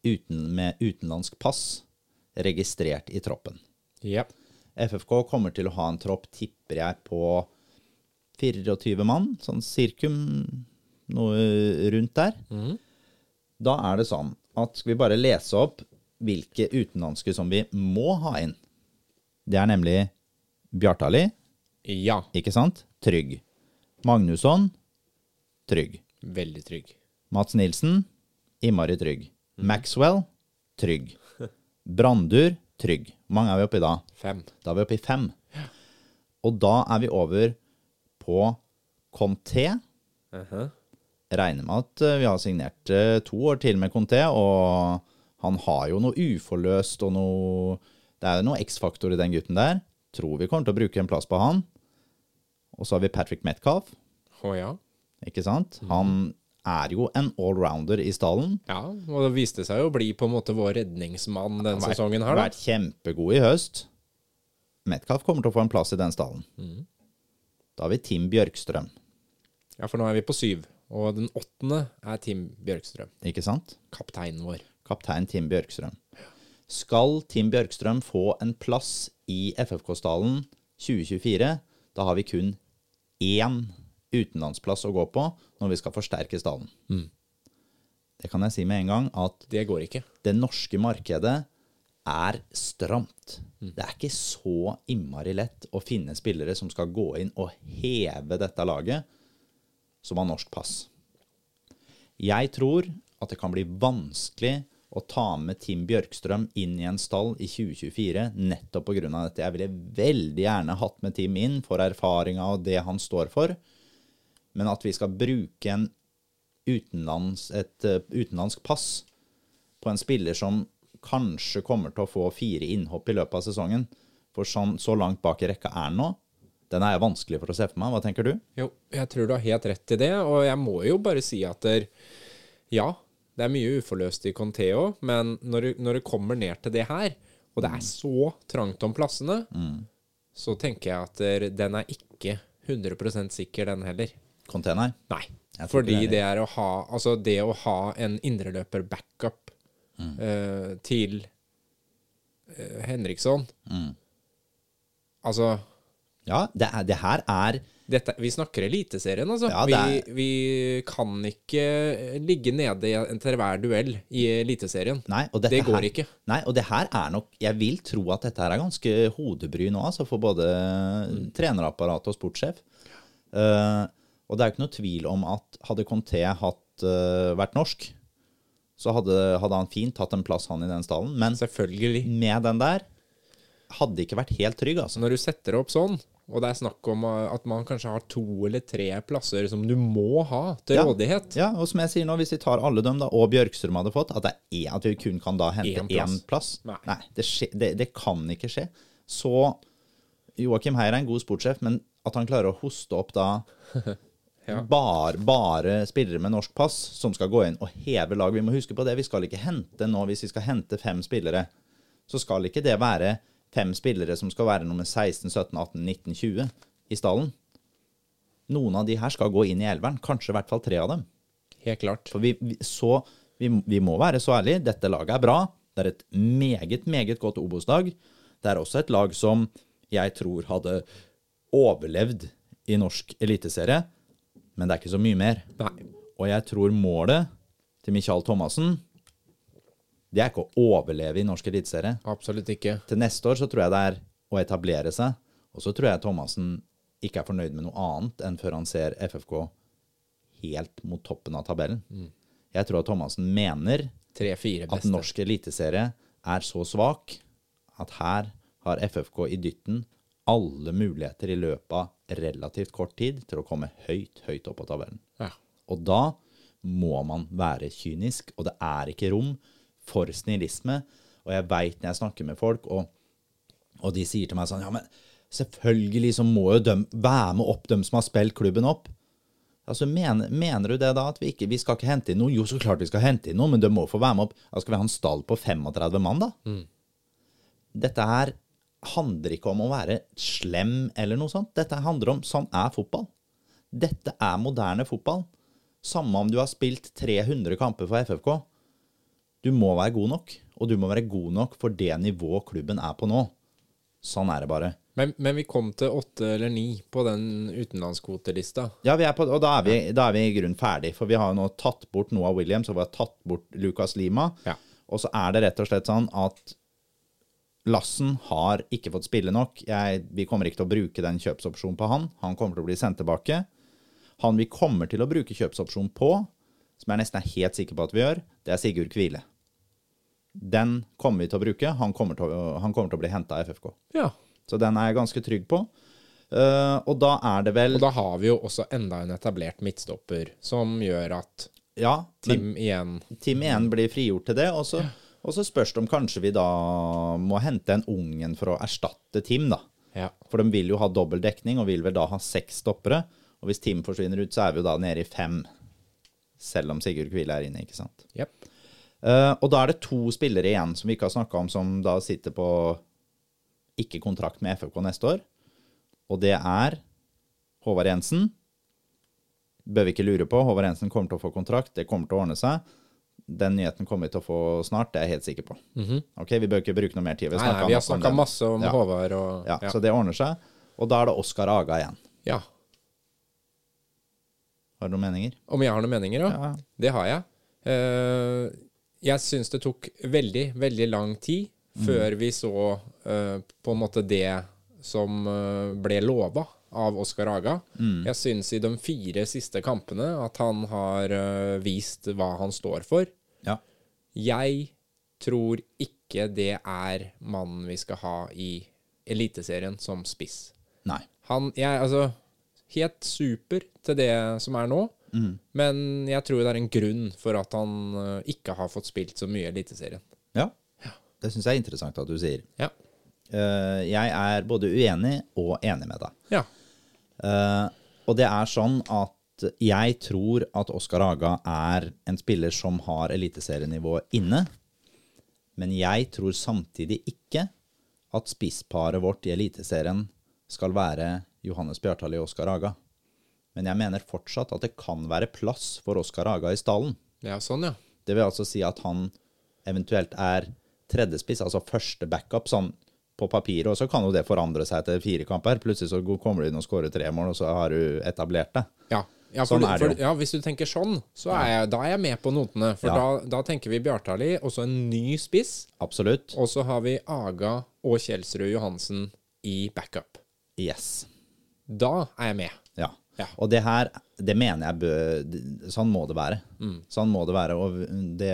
uten, med utenlandsk pass registrert i troppen. Ja. FFK kommer til å ha en tropp, tipper jeg, på 24 mann, sånn sirkum noe rundt der. Da er det sånn at skal vi bare lese opp hvilke utenlandske som vi må ha inn. Det er nemlig Bjartali, Ja. ikke sant? Trygg. Magnusson, trygg. Veldig trygg. Mats Nilsen, innmari trygg. Maxwell, trygg. Brandur, trygg. Hvor mange er vi oppe i da? Fem. Da er vi oppe i fem. Og da er vi over på Conté. Mhm. Regner med at eh, vi har signert eh, to år til med Conté, og han har jo noe uforløst og noe Det er jo noe X-faktor i den gutten der. Tror vi kommer til å bruke en plass på han. Og så har vi Patrick Metcalf, Å ja. ikke sant? Han er jo en allrounder i stallen. Ja, og det viste seg jo å bli på en måte vår redningsmann den Vært- sesongen her, da. Vært kjempegod i høst. Metcalf kommer til å få en plass i den stallen. Mm. Da har vi Tim Bjørkstrøm, Ja, for nå er vi på syv. Og den åttende er Tim Bjørkstrøm. ikke sant? Kapteinen vår. Kaptein Tim Bjørkstrøm. Skal Tim Bjørkstrøm få en plass i FFK-stallen 2024, da har vi kun én utenlandsplass å gå på når vi skal forsterke stallen. Det kan jeg si med en gang, at Det går ikke. det norske markedet er stramt. Det er ikke så innmari lett å finne spillere som skal gå inn og heve dette laget, som har norsk pass. Jeg tror at det kan bli vanskelig å ta med Tim Bjørkstrøm inn i en stall i 2024, nettopp pga. dette. Jeg ville veldig gjerne hatt med Tim inn for erfaringa og det han står for, men at vi skal bruke en utenlands, et eh, utenlandsk pass på en spiller som kanskje kommer til å få fire innhopp i løpet av sesongen, for sånn, så langt bak i rekka er han nå, den er vanskelig for å se for meg. Hva tenker du? Jo, jeg tror du har helt rett i det, og jeg må jo bare si at der, ja, det er mye uforløst i Conteo, men når, du- når du, kommer ned til det her, og det er så trangt om plassene, så tenker jeg at der, den er ikke 100% sikker, den heller. Container? Nei. Jeg Fordi det er å ha Altså, det å ha en indreløper backup Mm. uh, til uh, Henriksson Altså Ja, det, er, det her er dette, vi snakker Eliteserien, altså. Ja, er... vi, vi kan ikke ligge nede etter hver duell i Eliteserien. Nei, Det går her, ikke. Nei, og det her er nok Jeg vil tro at dette her er ganske hodebry nå, altså, for både trenerapparat og sportssjef. Uh, og det er jo ikke noe tvil om at hadde Conté hatt, uh, vært norsk, så hadde, hadde han fint hatt en plass, han i den stallen. Men Selvfølgelig. med den der hadde ikke vært helt trygg, altså. Når du setter opp sånn, og det er snakk om uh, at man kanskje har to eller tre plasser som du må ha til Ja. rådighet Ja, og som jeg sier nå, hvis vi tar alle dem da, og Bjørkstrøm hadde fått, at, det er, at vi kun kan da hente Én plass. plass. Nei. det, skje, det, det kan ikke skje. Så Joakim Heier er en god sportssjef, men at han klarer å hoste opp da Ja. bar, bare spillere med norsk pass som skal gå inn og heve lag. Vi må huske på det. Vi skal ikke hente nå, hvis vi skal hente fem spillere, så skal ikke det være fem spillere som skal være nummer 16, 17, 18, 19, 20 i stallen. Noen av de her skal gå inn i elveren. Kanskje i hvert fall tre av dem. Helt klart. For vi, vi, så, vi, vi må være så ærlige. Dette laget er bra. Det er et meget, meget godt Obos-lag. Det er også et lag som jeg tror hadde overlevd i norsk eliteserie, men det er ikke så mye mer. Nei. Og jeg tror målet til Michael Thomassen det er ikke å overleve i norsk eliteserie. Absolutt ikke. Til neste år så tror jeg det er å etablere seg, og så tror jeg Thomassen ikke er fornøyd med noe annet enn før han ser FFK helt mot toppen av tabellen. Jeg tror at Thomassen mener at norsk eliteserie er så svak at her har FFK i dytten alle muligheter i løpet av relativt kort tid til å komme høyt, høyt opp på tabellen. Ja. Og da må man være kynisk, og det er ikke rom for snillisme. Og jeg veit når jeg snakker med folk, og, og de sier til meg sånn Ja, men selvfølgelig så må jo de være med opp, dem som har spilt klubben opp. Altså, mener, mener du det da, at vi ikke vi skal ikke hente inn noe? Jo, så klart vi skal hente inn noe, men de må få være med opp. Da skal vi ha en stall på 35 mann, da? Dette her handler ikke om å være slem eller noe sånt. Dette handler om sånn er fotball. Dette er moderne fotball. Samme om du har spilt 300 kamper for FFK. Du må være god nok, og du må være god nok for det nivået klubben er på nå. Sånn er det bare. Men, men vi kom til åtte eller ni på den utenlandskvotelista. Ja, vi er på, og da er, vi, da er vi i grunnen ferdig, for vi har jo nå tatt bort Noah Williams, og vi har tatt bort Lucas Lima. Ja. Og så er det rett og slett sånn at Lassen har ikke fått spille nok. Jeg, vi kommer ikke til å bruke den kjøpsopsjonen på han. Han kommer til å bli sendt tilbake. Han vi kommer til å bruke kjøpsopsjon på, som jeg nesten er helt sikker på at vi gjør, det er Sigurd Kvile. Den kommer vi til å bruke. Han kommer til å, han kommer til å bli henta av FFK. Ja. Så den er jeg ganske trygg på. Uh, og da er det vel Og da har vi jo også enda en etablert midtstopper, som gjør at Ja, Tim igjen Tim igjen blir frigjort til det. Og så, og så spørs det om kanskje vi da må hente en ungen for å erstatte Tim, da. Ja. For de vil jo ha dobbel dekning, og vil vel da ha seks stoppere. Og hvis Tim forsvinner ut, så er vi jo da nede i fem. Selv om Sigurd Kvile er inne, ikke sant. Yep. Uh, og da er det to spillere igjen som vi ikke har snakka om, som da sitter på ikke kontrakt med FFK neste år. Og det er Håvard Jensen. Bør vi ikke lure på. Håvard Jensen kommer til å få kontrakt. Det kommer til å ordne seg. Den nyheten kommer vi til å få snart, det er jeg helt sikker på. Ok, Vi bør ikke bruke noe mer tid. Nei, nei, vi har snakka masse om Ja. Håvard og Ja, Så det ordner seg. Og da er det Oskar Aga igjen. ja. Har du noen meninger? Om jeg har noen meninger, ja? Ja. Det har jeg. Eh, jeg syns det tok veldig, veldig lang tid før vi så eh, på en måte det som eh, ble lova av Oskar Aga. Jeg syns i de fire siste kampene at han har vist hva han står for. Ja. Jeg tror ikke det er mannen vi skal ha i Eliteserien som spiss. Nei. Han jeg, Altså, helt super til det som er nå. Men jeg tror det er en grunn for at han eh, ikke har fått spilt så mye i Eliteserien. Ja. Det syns jeg er interessant at du sier. Ja. Uh, jeg er både uenig og enig med deg. Ja. Uh, og det er sånn at jeg tror at Oskar Aga er en spiller som har eliteserienivået inne. Men jeg tror samtidig ikke at spissparet vårt i Eliteserien skal være Johannes Bjartali og Oskar Aga. Men jeg mener fortsatt at det kan være plass for Oskar Aga i stallen. ja, sånn, ja. Det vil altså si at han eventuelt er tredjespiss, altså første backup, sånn på papiret, og så kan jo det forandre seg etter fire kamper. Plutselig så kommer du inn og skårer tre mål, og så har du etablert det. Ja. Ja, for, Sånn er det for, ja, Hvis du tenker sånn, så er jeg, da er jeg med på notene. For Ja. da, da tenker vi Bjartali, og så en ny spiss. Absolutt. Og så har vi Aga og Kjelsrud Johansen i backup. Yes. Da er jeg med. Ja. Ja. Og det her, det mener jeg bør Sånn må det være. Sånn må det være, og det,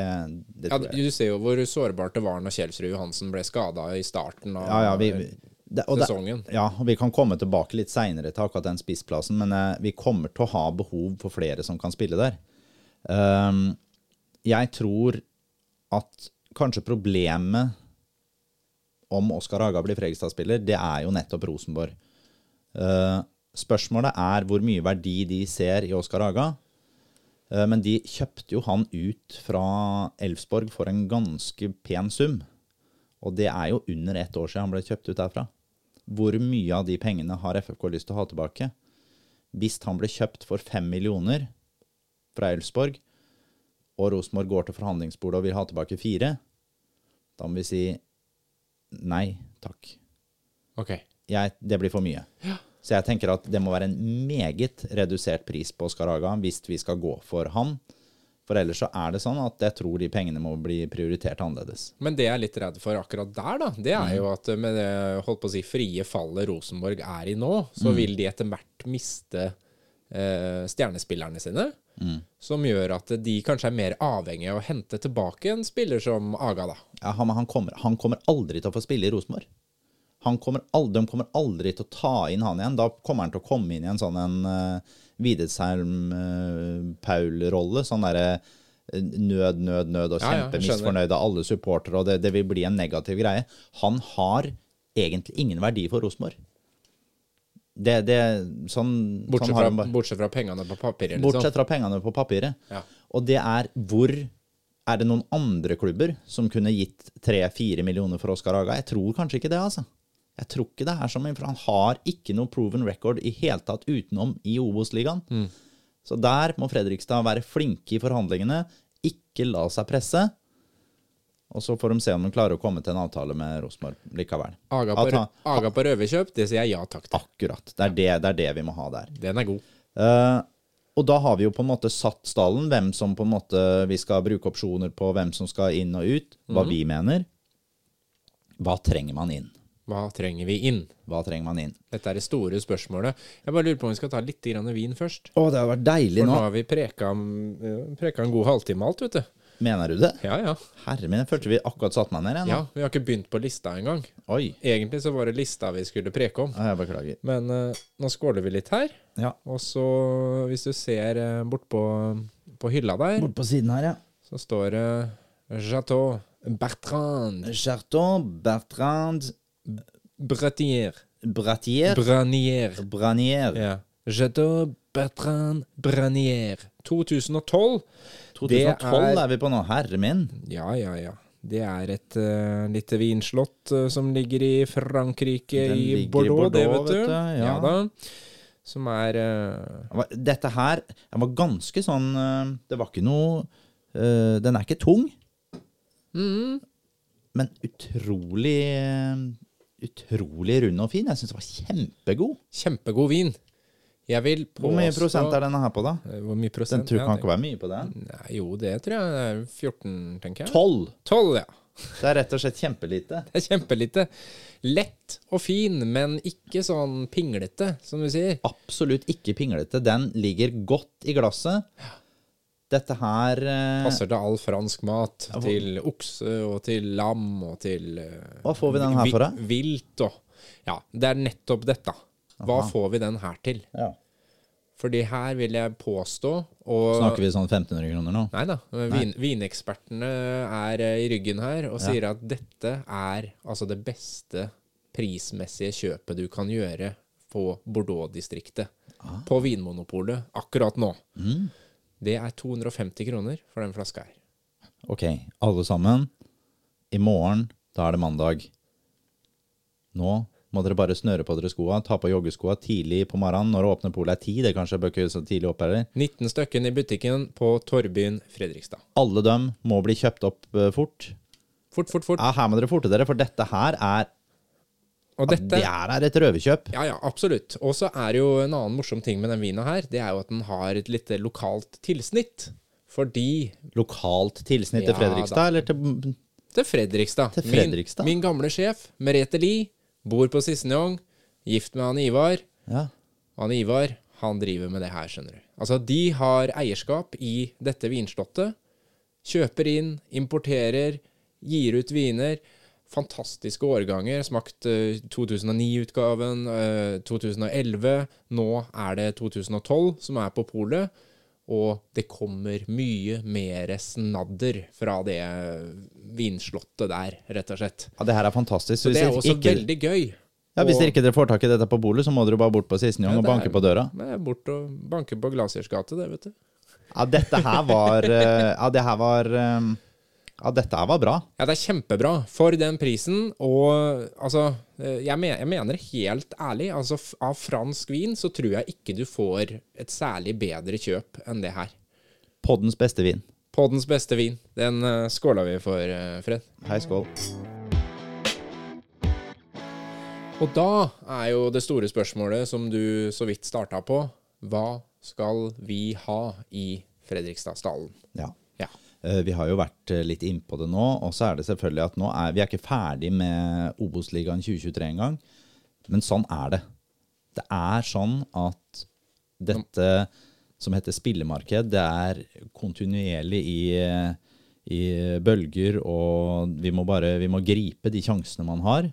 det Ja, du ser jo hvor sårbart det var når Kjelsrud Johansen ble skada i starten av Ja, ja, vi, det, sesongen. ja, og vi kan komme tilbake litt seinere til akkurat den spissplassen, men eh, vi kommer til å ha behov for flere som kan spille der. Um, jeg tror at kanskje problemet om Oskar Haga blir Fregestad-spiller, det er jo nettopp Rosenborg. Eh, Spørsmålet er hvor mye verdi de ser i Oskar Haga. Eh, Men de kjøpte jo han ut fra Elfsborg for en ganske pen sum. Og det er jo under ett år siden han ble kjøpt ut derfra. Hvor mye av de pengene har FFK lyst til å ha tilbake? Hvis han ble kjøpt for fem millioner fra Elfsborg, og Rosenborg går til forhandlingsbordet og vil ha tilbake fire, da må vi si nei takk. Ok. Jeg, det blir for mye. Så jeg tenker at det må være en meget redusert pris på Skaraga hvis vi skal gå for han. For ellers så er det sånn at jeg tror de pengene må bli prioritert annerledes. Men det jeg er litt redd for akkurat der, da, det er jo at med det holdt på å si, frie fallet Rosenborg er i nå, så vil de etter hvert miste eh, stjernespillerne sine. Som gjør at de kanskje er mer avhengige av å hente tilbake en spiller som Aga, da. Ja, han, han, kommer, han kommer aldri til å få spille i Rosenborg. Han kommer aldri, de kommer aldri til å ta inn han igjen. Da kommer han til å komme inn i en sånn en uh, Videsheim-Paul-rolle. sånn derre uh, nød, nød, nød og kjempemisfornøyd av alle supportere, og det, det vil bli en negativ greie. Han har egentlig ingen verdi for Rosenborg. Det, det, sånn, Bortsett sånn fra, bortsett fra pengene på papiret, liksom. Bortsett fra pengene på papiret. Ja. Og det er hvor Er det noen andre klubber som kunne gitt 3-4 millioner for Oskar Haga? Jeg tror kanskje ikke det, altså. Jeg tror ikke det er som For han har ikke noe proven record i hele tatt utenom i Obos-ligaen. Mm. Så der må Fredrikstad være flinke i forhandlingene, ikke la seg presse. Og så får de se om de klarer å komme til en avtale med Rosenborg likevel. Aga på, han- Aga på røverkjøp, det sier jeg ja takk til. Akkurat. Det er det, det er det vi må ha der. Den er god. Uh, og da har vi jo på en måte satt stallen, hvem som på en måte vi skal bruke opsjoner på, hvem som skal inn og ut, hva Mhm. vi mener. Hva trenger man inn? Hva trenger vi inn? Hva trenger man inn? Dette er det store spørsmålet. Jeg bare lurer på om vi skal ta litt grann vin først. Å, det har vært deilig nå. For nå har vi preka, eh, preka en god halvtime alt, vet du. Mener du det? Ja, ja. Herre min, jeg følte vi akkurat satt meg ned igjen. Ja. Vi har ikke begynt på lista engang. Oi. Egentlig så var det lista vi skulle preke om. Ja, jeg beklager. Men uh, nå skåler vi litt her. Ja. Og så, hvis du ser uh, bort på, på hylla der, Bort på siden her, ja. så står det Chateau Bertrand Chateau Bertrand, Bratier. Bratier, Branier. Branier. Ja. Jadot Bertrand Branier. 2012. 2012 Det er... er- vi på nå. Herre min. Ja, ja, ja. Det er et uh, lite vinslott uh, som ligger i Frankrike, Den i Bordeaux, i Bordeaux, det, vet du. vet du, ja. da. Som er uh, Dette her den var ganske sånn eh, Det var ikke noe eh, Den er ikke tung, mm, men utrolig eh, Utrolig rund og fin. Jeg syns den var kjempegod. kjempegod vin. Jeg vil påstå Hvor mye prosent er denne her på, da? Eh, Hvor mye prosent? Den tror Ja, kan ikke være mye på det. Nei, jo, det tror jeg det er 14, tenker jeg. 12! 12, ja. Det er rett og slett kjempelite. Det er kjempelite. Lett og fin, men ikke sånn pinglete, som du sier. Absolutt ikke pinglete. Den ligger godt i glasset. Dette her eh, Passer til all fransk mat. hvor- Til okse og til lam og til eh, Hva får vi den her for, da? Vilt og Ja, det er nettopp dette. Hva Aha. får vi den her til? ja. Fordi her vil jeg påstå og Snakker vi sånn 1500 kroner nå? Nei da. Vin, vinekspertene er eh, i ryggen her og sier at dette er altså det beste prismessige kjøpet du kan gjøre på Bordeaux-distriktet. Ah. På Vinmonopolet akkurat nå. Mm. Det er 250 kroner for den flaska her. Ok, alle sammen. I morgen, da er det mandag. Nå må dere bare snøre på dere skoa, ta på joggeskoa tidlig på morgenen når det åpner polet er ti. Det kanskje bør ikke så tidlig opp heller. 19 stykken i butikken på Torbyen Fredrikstad. Alle dem må bli kjøpt opp eh, fort. Fort, fort, fort. Ja, her må dere forte dere, for dette her er Og dette Det er et røverkjøp. Ja, ja, absolutt. Og så er det jo en annen morsom ting med den vina her. Det er jo at den har et lite lokalt tilsnitt. Fordi Lokalt tilsnitt til Ja, Fredrikstad, da. eller til Til Fredrikstad. Til Fredrikstad? Min, min gamle sjef, Merete Lie, bor på Sissenjong. Gift med han Ivar. Ja. Han Ivar, han driver med det her, skjønner du. Altså, de har eierskap i dette vinslottet. Kjøper inn, importerer, gir ut viner. Fantastiske årganger. Smakt eh, 2009-utgaven, eh, 2011. Nå er det 2012 som er på polet. Og det kommer mye mer snadder fra det vinslottet der, rett og slett. ja, det her er fantastisk. Så det er også ikke- veldig gøy. Ja, Hvis Og- dere ikke dere får tak i dette på bolet, så må dere bare bort på Sissenjong Ja, og banke på døra. Det er bort og banke på Glasiers gate, det, vet du. Ja, dette her var eh, Ja, det her var eh, Ja, dette her var bra. Ja, det er kjempebra for den prisen, og altså eh, Jeg, mener, jeg mener helt ærlig, altså av fransk vin så tror jeg ikke du får et særlig bedre kjøp enn det her. Poddens beste vin. Poddens beste vin. Den uh, skåla vi for, uh, Fred. Hei, skål. Og da er jo det store spørsmålet som du så vidt starta på, hva skal vi ha i Fredrikstadsdalen? Ja. Eh, Vi har jo vært eh, litt innpå det nå, og så er det selvfølgelig at nå er vi er ikke ferdig med Obos-ligaen 2023 engang. Men sånn er det. Det er sånn at dette som heter spillemarked, det er kontinuerlig i, i bølger, og vi må bare vi må gripe de sjansene man har.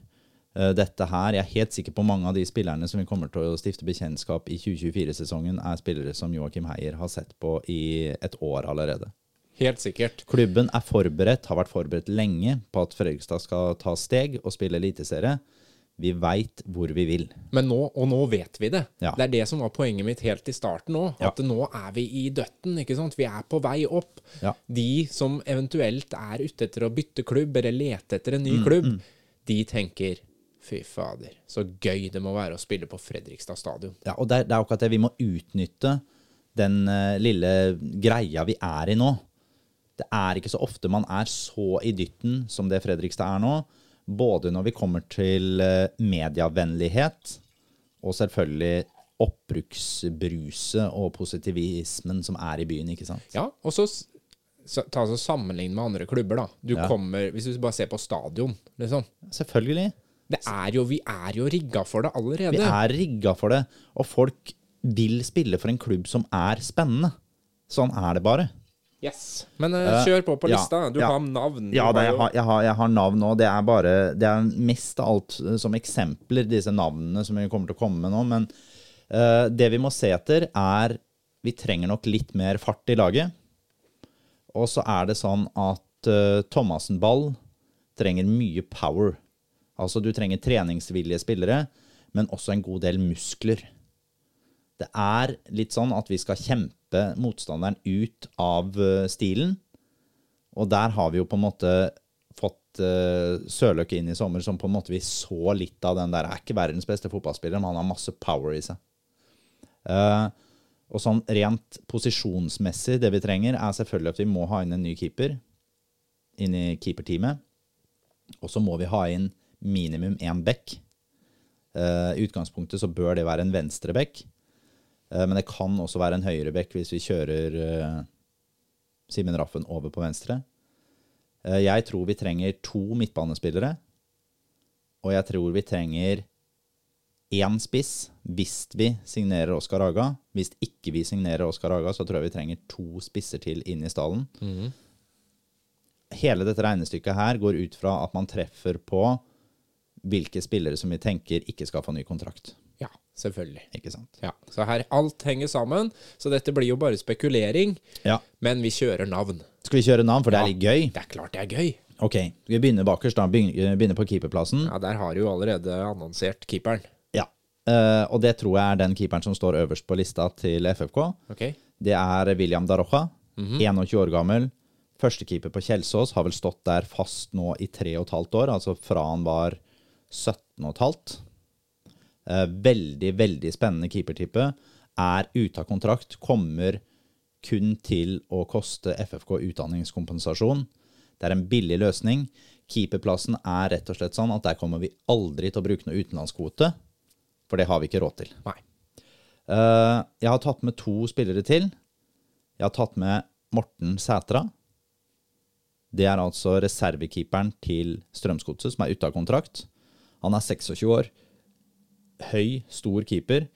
Eh, Dette her, Jeg er helt sikker på mange av de spillerne som vi kommer til å stifte bekjentskap i 2024-sesongen, er spillere som Joakim Heier har sett på i et år allerede. Helt sikkert. Klubben er forberedt, har vært forberedt lenge på at Fredrikstad skal ta steg og spille eliteserie. Vi veit hvor vi vil. Men nå, og nå vet vi det. Ja. Det er det som var poenget mitt helt i starten. Ja. At nå er vi i døtten, ikke sant. Vi er på vei opp. Ja. De som eventuelt er ute etter å bytte klubb, eller lete etter en ny Mm, klubb, de tenker fy fader, så gøy det må være å spille på Fredrikstad stadion. Ja, og det er, det er akkurat det. Vi må utnytte den uh, lille greia vi er i nå. Det er ikke så ofte man er så i dytten som det Fredrikstad er nå. Både når vi kommer til eh, medievennlighet, og selvfølgelig oppbruksbruset og positivismen som er i byen, ikke sant? Ja, og så ta så sammenlign med andre klubber, da. Du Ja. kommer, Hvis du bare ser på stadion, liksom. Selvfølgelig. Det er jo, vi er jo rigga for det allerede. Vi er rigga for det, og folk vil spille for en klubb som er spennende. Sånn er det bare. Yes. Men uh, kjør på på ja, lista. Du ja. har navn. Du Ja, det, jeg, har, jeg, har, jeg har navn òg. Det er bare Det er mest av alt eh, som eksempler, disse navnene som vi kommer til å komme med nå. Men uh, det vi må se etter, er Vi trenger nok litt mer fart i laget. Og så er det sånn at uh, Thomassen-ball trenger mye power. Altså, du trenger treningsvillige spillere, men også en god del muskler. Det er litt sånn at vi skal kjempe motstanderen ut av eh, stilen. Og der har vi jo på en måte fått uh, Sørløk inn i sommer, som på en måte vi så litt av den der. Er ikke verdens beste fotballspiller, men han har masse power i seg. Eh, og sånn rent posisjonsmessig, det vi trenger, er selvfølgelig at vi må ha inn en ny keeper inn i keeperteamet. Og så må vi ha inn minimum én back. Eh, I utgangspunktet så bør det være en venstre back. Eh, men det kan også være en høyere bekk hvis vi kjører eh, Simen Raffen over på venstre. Eh, jeg tror vi trenger to midtbanespillere. Og jeg tror vi trenger én spiss hvis vi signerer Oskar Haga. Hvis ikke vi signerer Oskar Haga, så tror jeg vi trenger to spisser til inn i stallen. Hele dette regnestykket her går ut fra at man treffer på hvilke spillere som vi tenker ikke skal få ny kontrakt. Ja, selvfølgelig. Ikke sant? Ja, Så her alt henger sammen. Så dette blir jo bare spekulering, Ja. men vi kjører navn. Skal vi kjøre navn, for det er litt gøy? Det er klart det er gøy. Ok, vi begynner bakerst da, begynner begynner på keeperplassen. Ja, Der har du jo allerede annonsert keeperen. Ja. uh, og det tror jeg er den keeperen som står øverst på lista til FFK. Ok? Det er William Darocha, 21 år gammel. Førstekeeper på Kjelsås, har vel stått der fast nå i tre og et halvt år, altså fra han var 17 og et halvt. Eh, veldig, veldig spennende keepertype. Er ute av kontrakt, kommer kun til å koste FFK utdanningskompensasjon. Det er en billig løsning. Keeperplassen er rett og slett sånn at der kommer vi aldri til å bruke noe utenlandskvote, for det har vi ikke råd til. Nei. Eh, jeg har tatt med to spillere til. Jeg har tatt med Morten Sætra. Det er altså reservekeeperen til Strømsgodset, som er ute av kontrakt. Han er 26 år. Høy, stor keeper.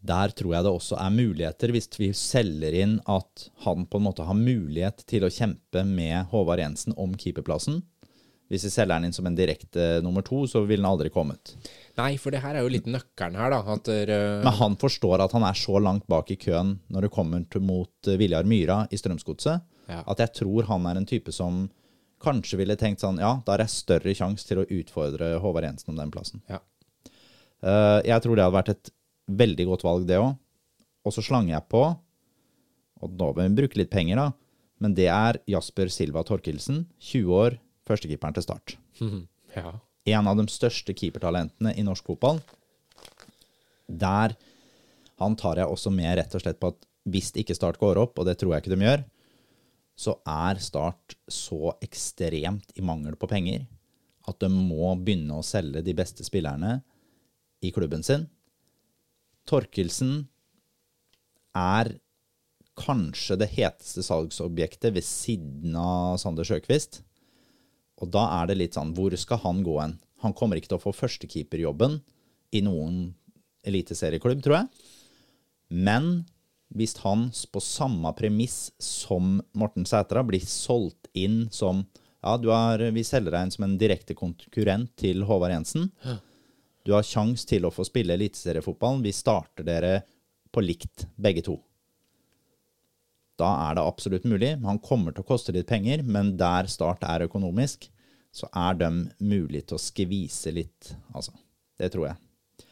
Der tror jeg det også er muligheter, hvis vi selger inn at han på en måte har mulighet til å kjempe med Håvard Jensen om keeperplassen. Hvis vi selger han inn som en direkte nummer to, så ville han aldri kommet. Nei, for det her er jo litt nøkkelen her, da. Der, uh... Men han forstår at han er så langt bak i køen når det kommer til mot eh, Viljar Myra i Strømsgodset, Ja. at jeg tror han er en type som kanskje ville tenkt sånn Ja, da er det større sjanse til å utfordre Håvard Jensen om den plassen. Ja. Eh, jeg tror det hadde vært et veldig godt valg, det òg. Og så slanger jeg på, og nå må vi bruke litt penger, da, men det er Jasper Silva Torkelsen, 20 år, førstekeeperen til Start. ja. En av de største keepertalentene i norsk fotball. Der han tar jeg også med rett og slett på at hvis ikke Start går opp, og det tror jeg ikke de gjør, så er Start så ekstremt i mangel på penger at de må begynne å selge de beste spillerne i klubben sin. Torkelsen er kanskje det heteste salgsobjektet ved siden av Sander Sjøkvist. Og da er det litt sånn Hvor skal han gå hen? Han kommer ikke til å få førstekeeperjobben i noen eliteserieklubb, tror jeg. Men hvis han på samme premiss som Morten Sætra blir solgt inn som Ja, har, vi selger deg inn som en direkte konkurrent til Håvard Jensen. Du har sjanse til å få spille eliteseriefotballen. Vi starter dere på likt, begge to. Da er det absolutt mulig. Han kommer til å koste litt penger, men der Start er økonomisk, så er de mulig til å skvise litt, altså. Det tror jeg.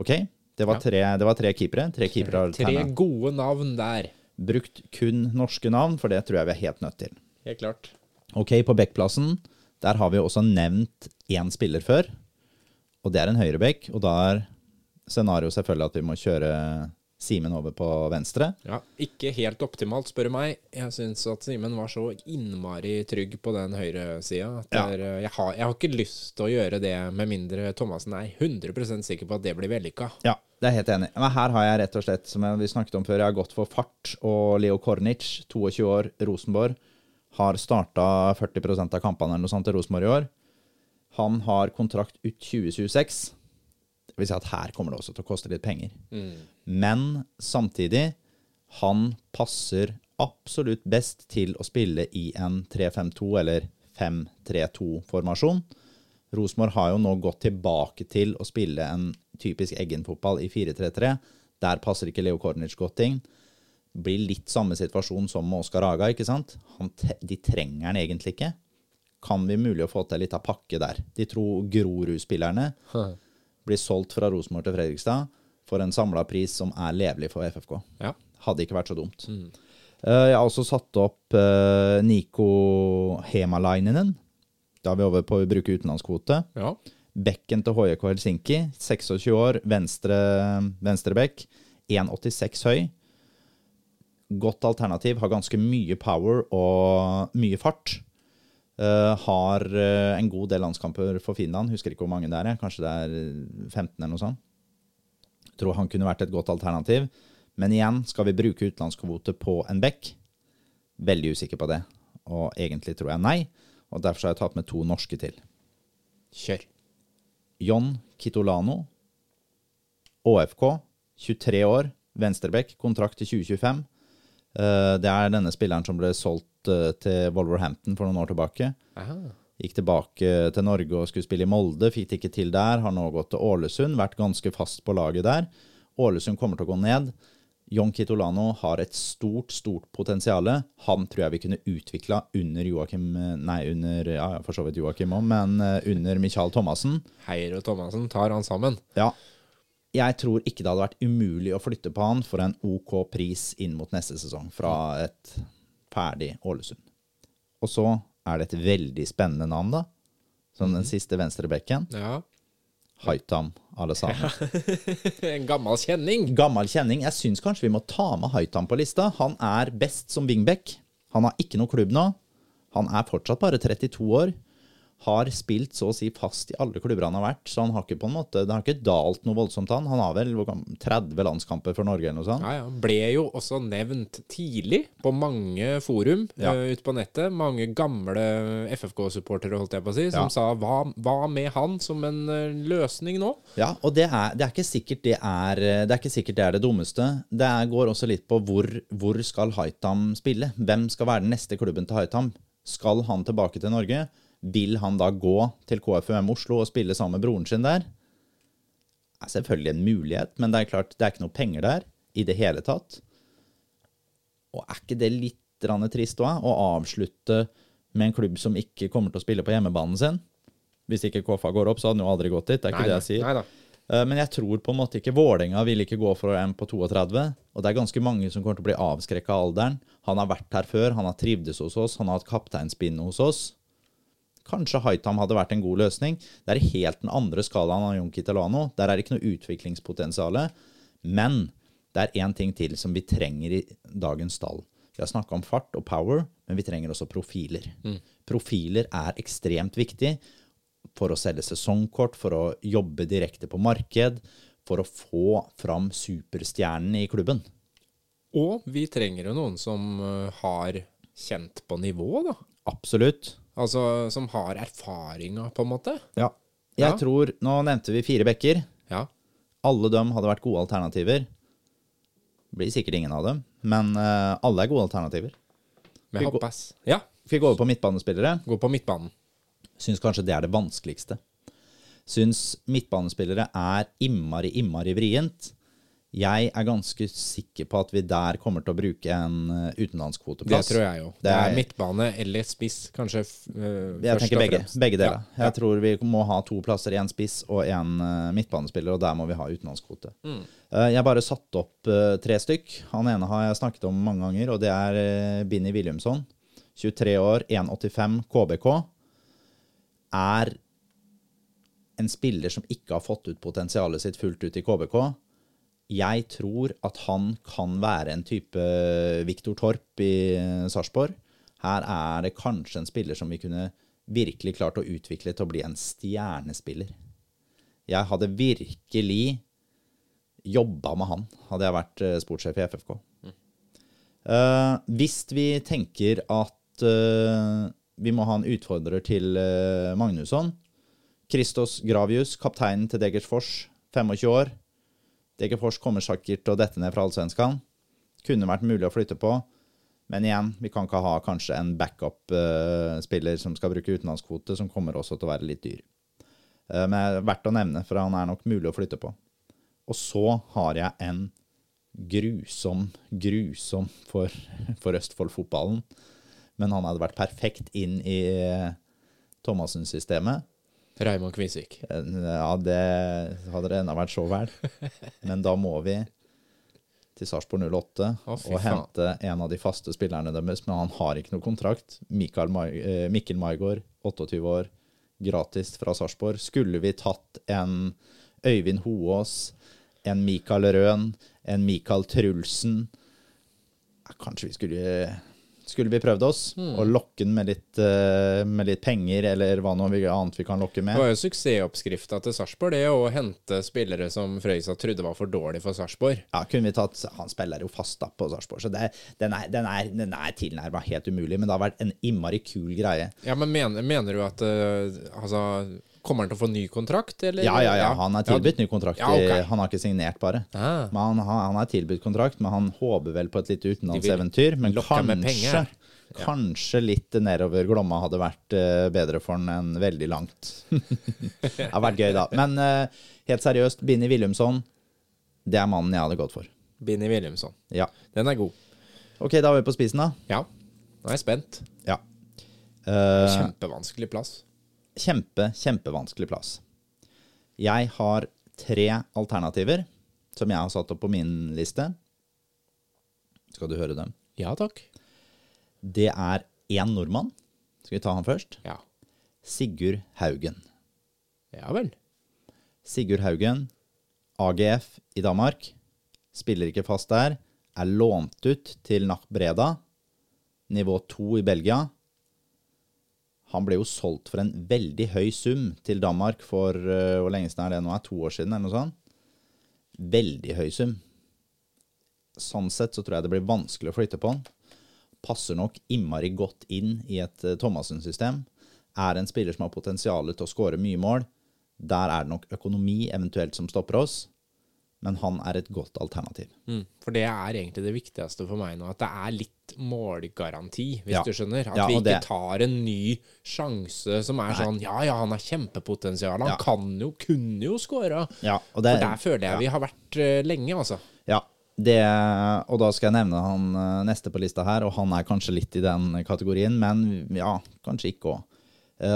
OK, det var tre, det var tre keepere. Tre keepere Tre gode navn der. Brukt kun norske navn, for det tror jeg vi er helt nødt til. Helt klart. Ok, på backplassen, der har vi også nevnt én spiller før, og det er en høyreback, og da er scenario selvfølgelig at vi må kjøre Simen over på venstre. Ja, Ikke helt optimalt, spør du meg. Jeg syns at Simen var så innmari trygg på den høyresida Ja. er, jeg, har, jeg har ikke lyst til å gjøre det med mindre Thomassen er 100% sikker på at det blir vellykka. Ja, det er helt enig. Men her har jeg rett og slett, som vi snakket om før, jeg har gått for fart, og Leo Kornic, 22 år, Rosenborg, har starta 40 av kampene eller noe sånt til Rosenborg i år. Han har kontrakt ut 2026. Det vil si at her kommer det også til å koste litt penger. Men samtidig, han passer absolutt best til å spille i en 3-5-2 eller 5-3-2-formasjon. Rosenborg har jo nå gått tilbake til å spille en typisk Eggen-fotball i 4-3-3. Der passer ikke Leo Kornic godt inn. Blir litt samme situasjon som med Oskar Aga, ikke sant? Han, de trenger han egentlig ikke. Kan vi mulig å få til litt av pakke der? De tror Grorud-spillerne blir solgt fra Rosenborg til Fredrikstad for en samla pris som er levelig for FFK. Ja. Hadde ikke vært så dumt. Eh, jeg har også satt opp Niko Nico Hemalainenen. Da er vi over på å bruke utenlandskvote. ja. Bekken til HJK Helsinki, 26 år, venstre, venstre bekk, 1,86 høy. Godt alternativ, har ganske mye power og mye fart. Eh, har uh, en god del landskamper for Finland, husker ikke hvor mange det er, kanskje det er 15 eller noe sånt. Tror han kunne vært et godt alternativ. Men igjen, skal vi bruke utenlandskvote på en bekk? Veldig usikker på det. Og egentlig tror jeg nei, og derfor har jeg tatt med to norske til. Kjør. John Kitolano, ÅFK, 23 år, venstrebekk, kontrakt til 2025. Uh, Det er denne spilleren som ble solgt eh, til Wolverhampton for noen år tilbake. Aha. Gikk tilbake til Norge og skulle spille i Molde, fikk det ikke til der. Har nå gått til Ålesund, vært ganske fast på laget der. Ålesund kommer til å gå ned. John Kitolano har et stort, stort potensial. Han tror jeg vi kunne utvikla under Joakim Nei, under ja, ja, for så vidt Joakim òg, men eh, under Michael Thomassen. Heier og Thomassen tar han sammen. Ja. Jeg tror ikke det hadde vært umulig å flytte på han for en OK pris inn mot neste sesong fra et ferdig Ålesund. Og så er det et veldig spennende navn, da. Som den siste venstrebekken. Ja. Haitam Alesane. En gammel kjenning. Gammel kjenning. Jeg syns kanskje vi må ta med Haitam på lista. Han er best som wingback. Han har ikke noe klubb nå. Han er fortsatt bare 32 år. Har spilt så å si fast i alle klubber han har vært, så han har ikke på en måte, det har ikke dalt noe voldsomt. Han Han har vel 30 landskamper for Norge eller noe sånt. Ja, ja. Ble jo også nevnt tidlig på mange forum Ja. Uh, ute på nettet. Mange gamle FFK-supportere, holdt jeg på å si, som Ja. sa hva, hva med han som en eh, løsning nå? Ja, og det er, det er ikke sikkert det er det er ikke sikkert det er det dummeste. Det er, går også litt på hvor, hvor skal Haitam spille? Hvem skal være den neste klubben til Haitam? Skal han tilbake til Norge? Vil han da gå til KFUM Oslo og spille sammen med broren sin der? Det er selvfølgelig en mulighet, men det er klart, det er ikke noe penger der i det hele tatt. Og er ikke det litt trist òg, å avslutte med en klubb som ikke kommer til å spille på hjemmebanen sin. Hvis ikke KFA går opp, så hadde han jo aldri gått dit. Det er ikke det jeg sier. Nei da. Eh, Men jeg tror på en måte ikke Vålerenga vil ikke gå for en på 32. Og det er ganske mange som kommer til å bli avskrekka av alderen. Han har vært her før, han har trivdes hos oss, han har hatt kapteinspinnet hos oss. Kanskje Haitam hadde vært en god løsning. Det er helt den andre skalaen av Jon Kitalano. Der er det ikke noe utviklingspotensial. Men det er én ting til som vi trenger i dagens stall. Vi har snakka om fart og power, men vi trenger også profiler. Profiler er ekstremt viktig for å selge sesongkort, for å jobbe direkte på marked, for å få fram superstjernen i klubben. Og vi trenger jo noen som eh, har kjent på nivå, da. Absolutt. Altså som har erfaringa, på en måte. Ja. Jeg Ja. tror Nå nevnte vi fire bekker. Ja. Alle dem hadde vært gode alternativer. Det Blir sikkert ingen av dem, men uh, alle er gode alternativer. Med Vi Hoppas. Ja. Skal vi gå over på midtbanespillere? Gå på midtbanen. Syns kanskje det er det vanskeligste. Syns midtbanespillere er innmari, innmari vrient. Jeg er ganske sikker på at vi der kommer til å bruke en utenlandskvoteplass. Det tror jeg jo. Det Det er midtbane eller spiss, kanskje. Uh, eh, Jeg tenker begge, begge deler. Ja. Jeg tror vi må ha to plasser, én spiss og én midtbanespiller, og der må vi ha utenlandskvote. Mm. Uh, Jeg bare satte opp uh, tre stykk. Han ene har jeg snakket om mange ganger, og det er eh, Binni Williamson. 23 år, 1,85 KBK. Er en spiller som ikke har fått ut potensialet sitt fullt ut i KBK. Jeg tror at han kan være en type Viktor Torp i eh, Sarpsborg. Her er det kanskje en spiller som vi kunne virkelig klart å utvikle til å bli en stjernespiller. Jeg hadde virkelig jobba med han, hadde jeg vært eh, sportssjef i FFK. Eh, hvis vi tenker at uh, vi må ha en utfordrer til uh, Magnusson Christos Gravius, kapteinen til Degersfors, 25 år. Degerfors kommer sikkert til å dette ned fra Allsvenskan. Kunne vært mulig å flytte på. Men igjen, vi kan ikke ha kanskje en backup-spiller som skal bruke utenlandskvote, som kommer også til å være litt dyr. Eh, Men verdt å nevne, for han er nok mulig å flytte på. Og så har jeg en grusom, grusom for, for Østfold-fotballen. Men han hadde vært perfekt inn i Thomassen-systemet. Raymond Kvisvik. Ja, det hadde det enda vært så vel. Men da må vi til Sarpsborg 08 Å, fy og faen. hente en av de faste spillerne deres, men han har ikke noe kontrakt. Mikael Mai, eh, Mikkel Maigård, 28 år, gratis fra Sarpsborg. Skulle vi tatt en Øyvind Hoås, en Mikael Røen, en Mikael Trulsen Kanskje vi skulle skulle vi prøvd oss mm. og lokke den med litt, eh, med litt penger, eller hva noe annet vi kan lokke med. Det var jo suksessoppskrifta til Sarpsborg, det å hente spillere som Frøysa trodde var for dårlig for Sarpsborg. Ja, kunne vi tatt, Han spiller jo fast da på Sarpsborg, så det, den er, den er, den er tilnærma helt umulig. Men det har vært en innmari kul greie. Ja, men mener, mener du at uh, Altså, kommer han til å få ny kontrakt, eller? Ja, ja, ja. Han er tilbudt ny kontrakt. Ja, okay. Han har ikke signert, bare. Ah. Men han, har- han er tilbudt kontrakt, men han håper vel på et lite utenlandseventyr. Men kanskje, kanskje litt nedover Glomma hadde vært eh, bedre for han enn veldig langt. det har vært gøy, da. Men eh, helt seriøst, Binni Wilhelmsson, det er mannen jeg hadde gått for. Binni Williamson. Ja. Den er god. Ok, da er vi på spisen, da. Ja. Nå er jeg spent. Ja. Uh, Kjempevanskelig plass. Kjempe, kjempevanskelig plass. Jeg har tre alternativer som jeg har satt opp på min liste. Skal du høre dem? Ja takk. Det er én nordmann. Skal vi ta han først? Ja. Sigurd Haugen. Ja vel. Sigurd Haugen, AGF i Danmark. Spiller ikke fast der. Er lånt ut til Nach Breda, nivå 2 i Belgia. Han ble jo solgt for en veldig høy sum til Danmark for uh, hvor lenge siden er det nå? Er to år siden, eller noe sånt? Veldig høy sum. Sånn sett så tror jeg det blir vanskelig å flytte på han. Passer nok innmari godt inn i et uh, Thomassen-system. Er en spiller som har potensial til å skåre mye mål. Der er det nok økonomi eventuelt som stopper oss, men han er et godt alternativ. Mm. For det er egentlig det viktigste for meg nå, at det er litt målgaranti, hvis Ja. du skjønner. At Ja, vi ikke det- tar en ny sjanse som er sånn Ja, ja, han har kjempepotensial. Han Ja. kan jo, kunne jo skåra. Ja, det, For der føler jeg vi har vært uh, lenge, altså. ja, det, og da skal jeg nevne han uh, neste på lista her, og han er kanskje litt i den kategorien, men ja, kanskje ikke òg.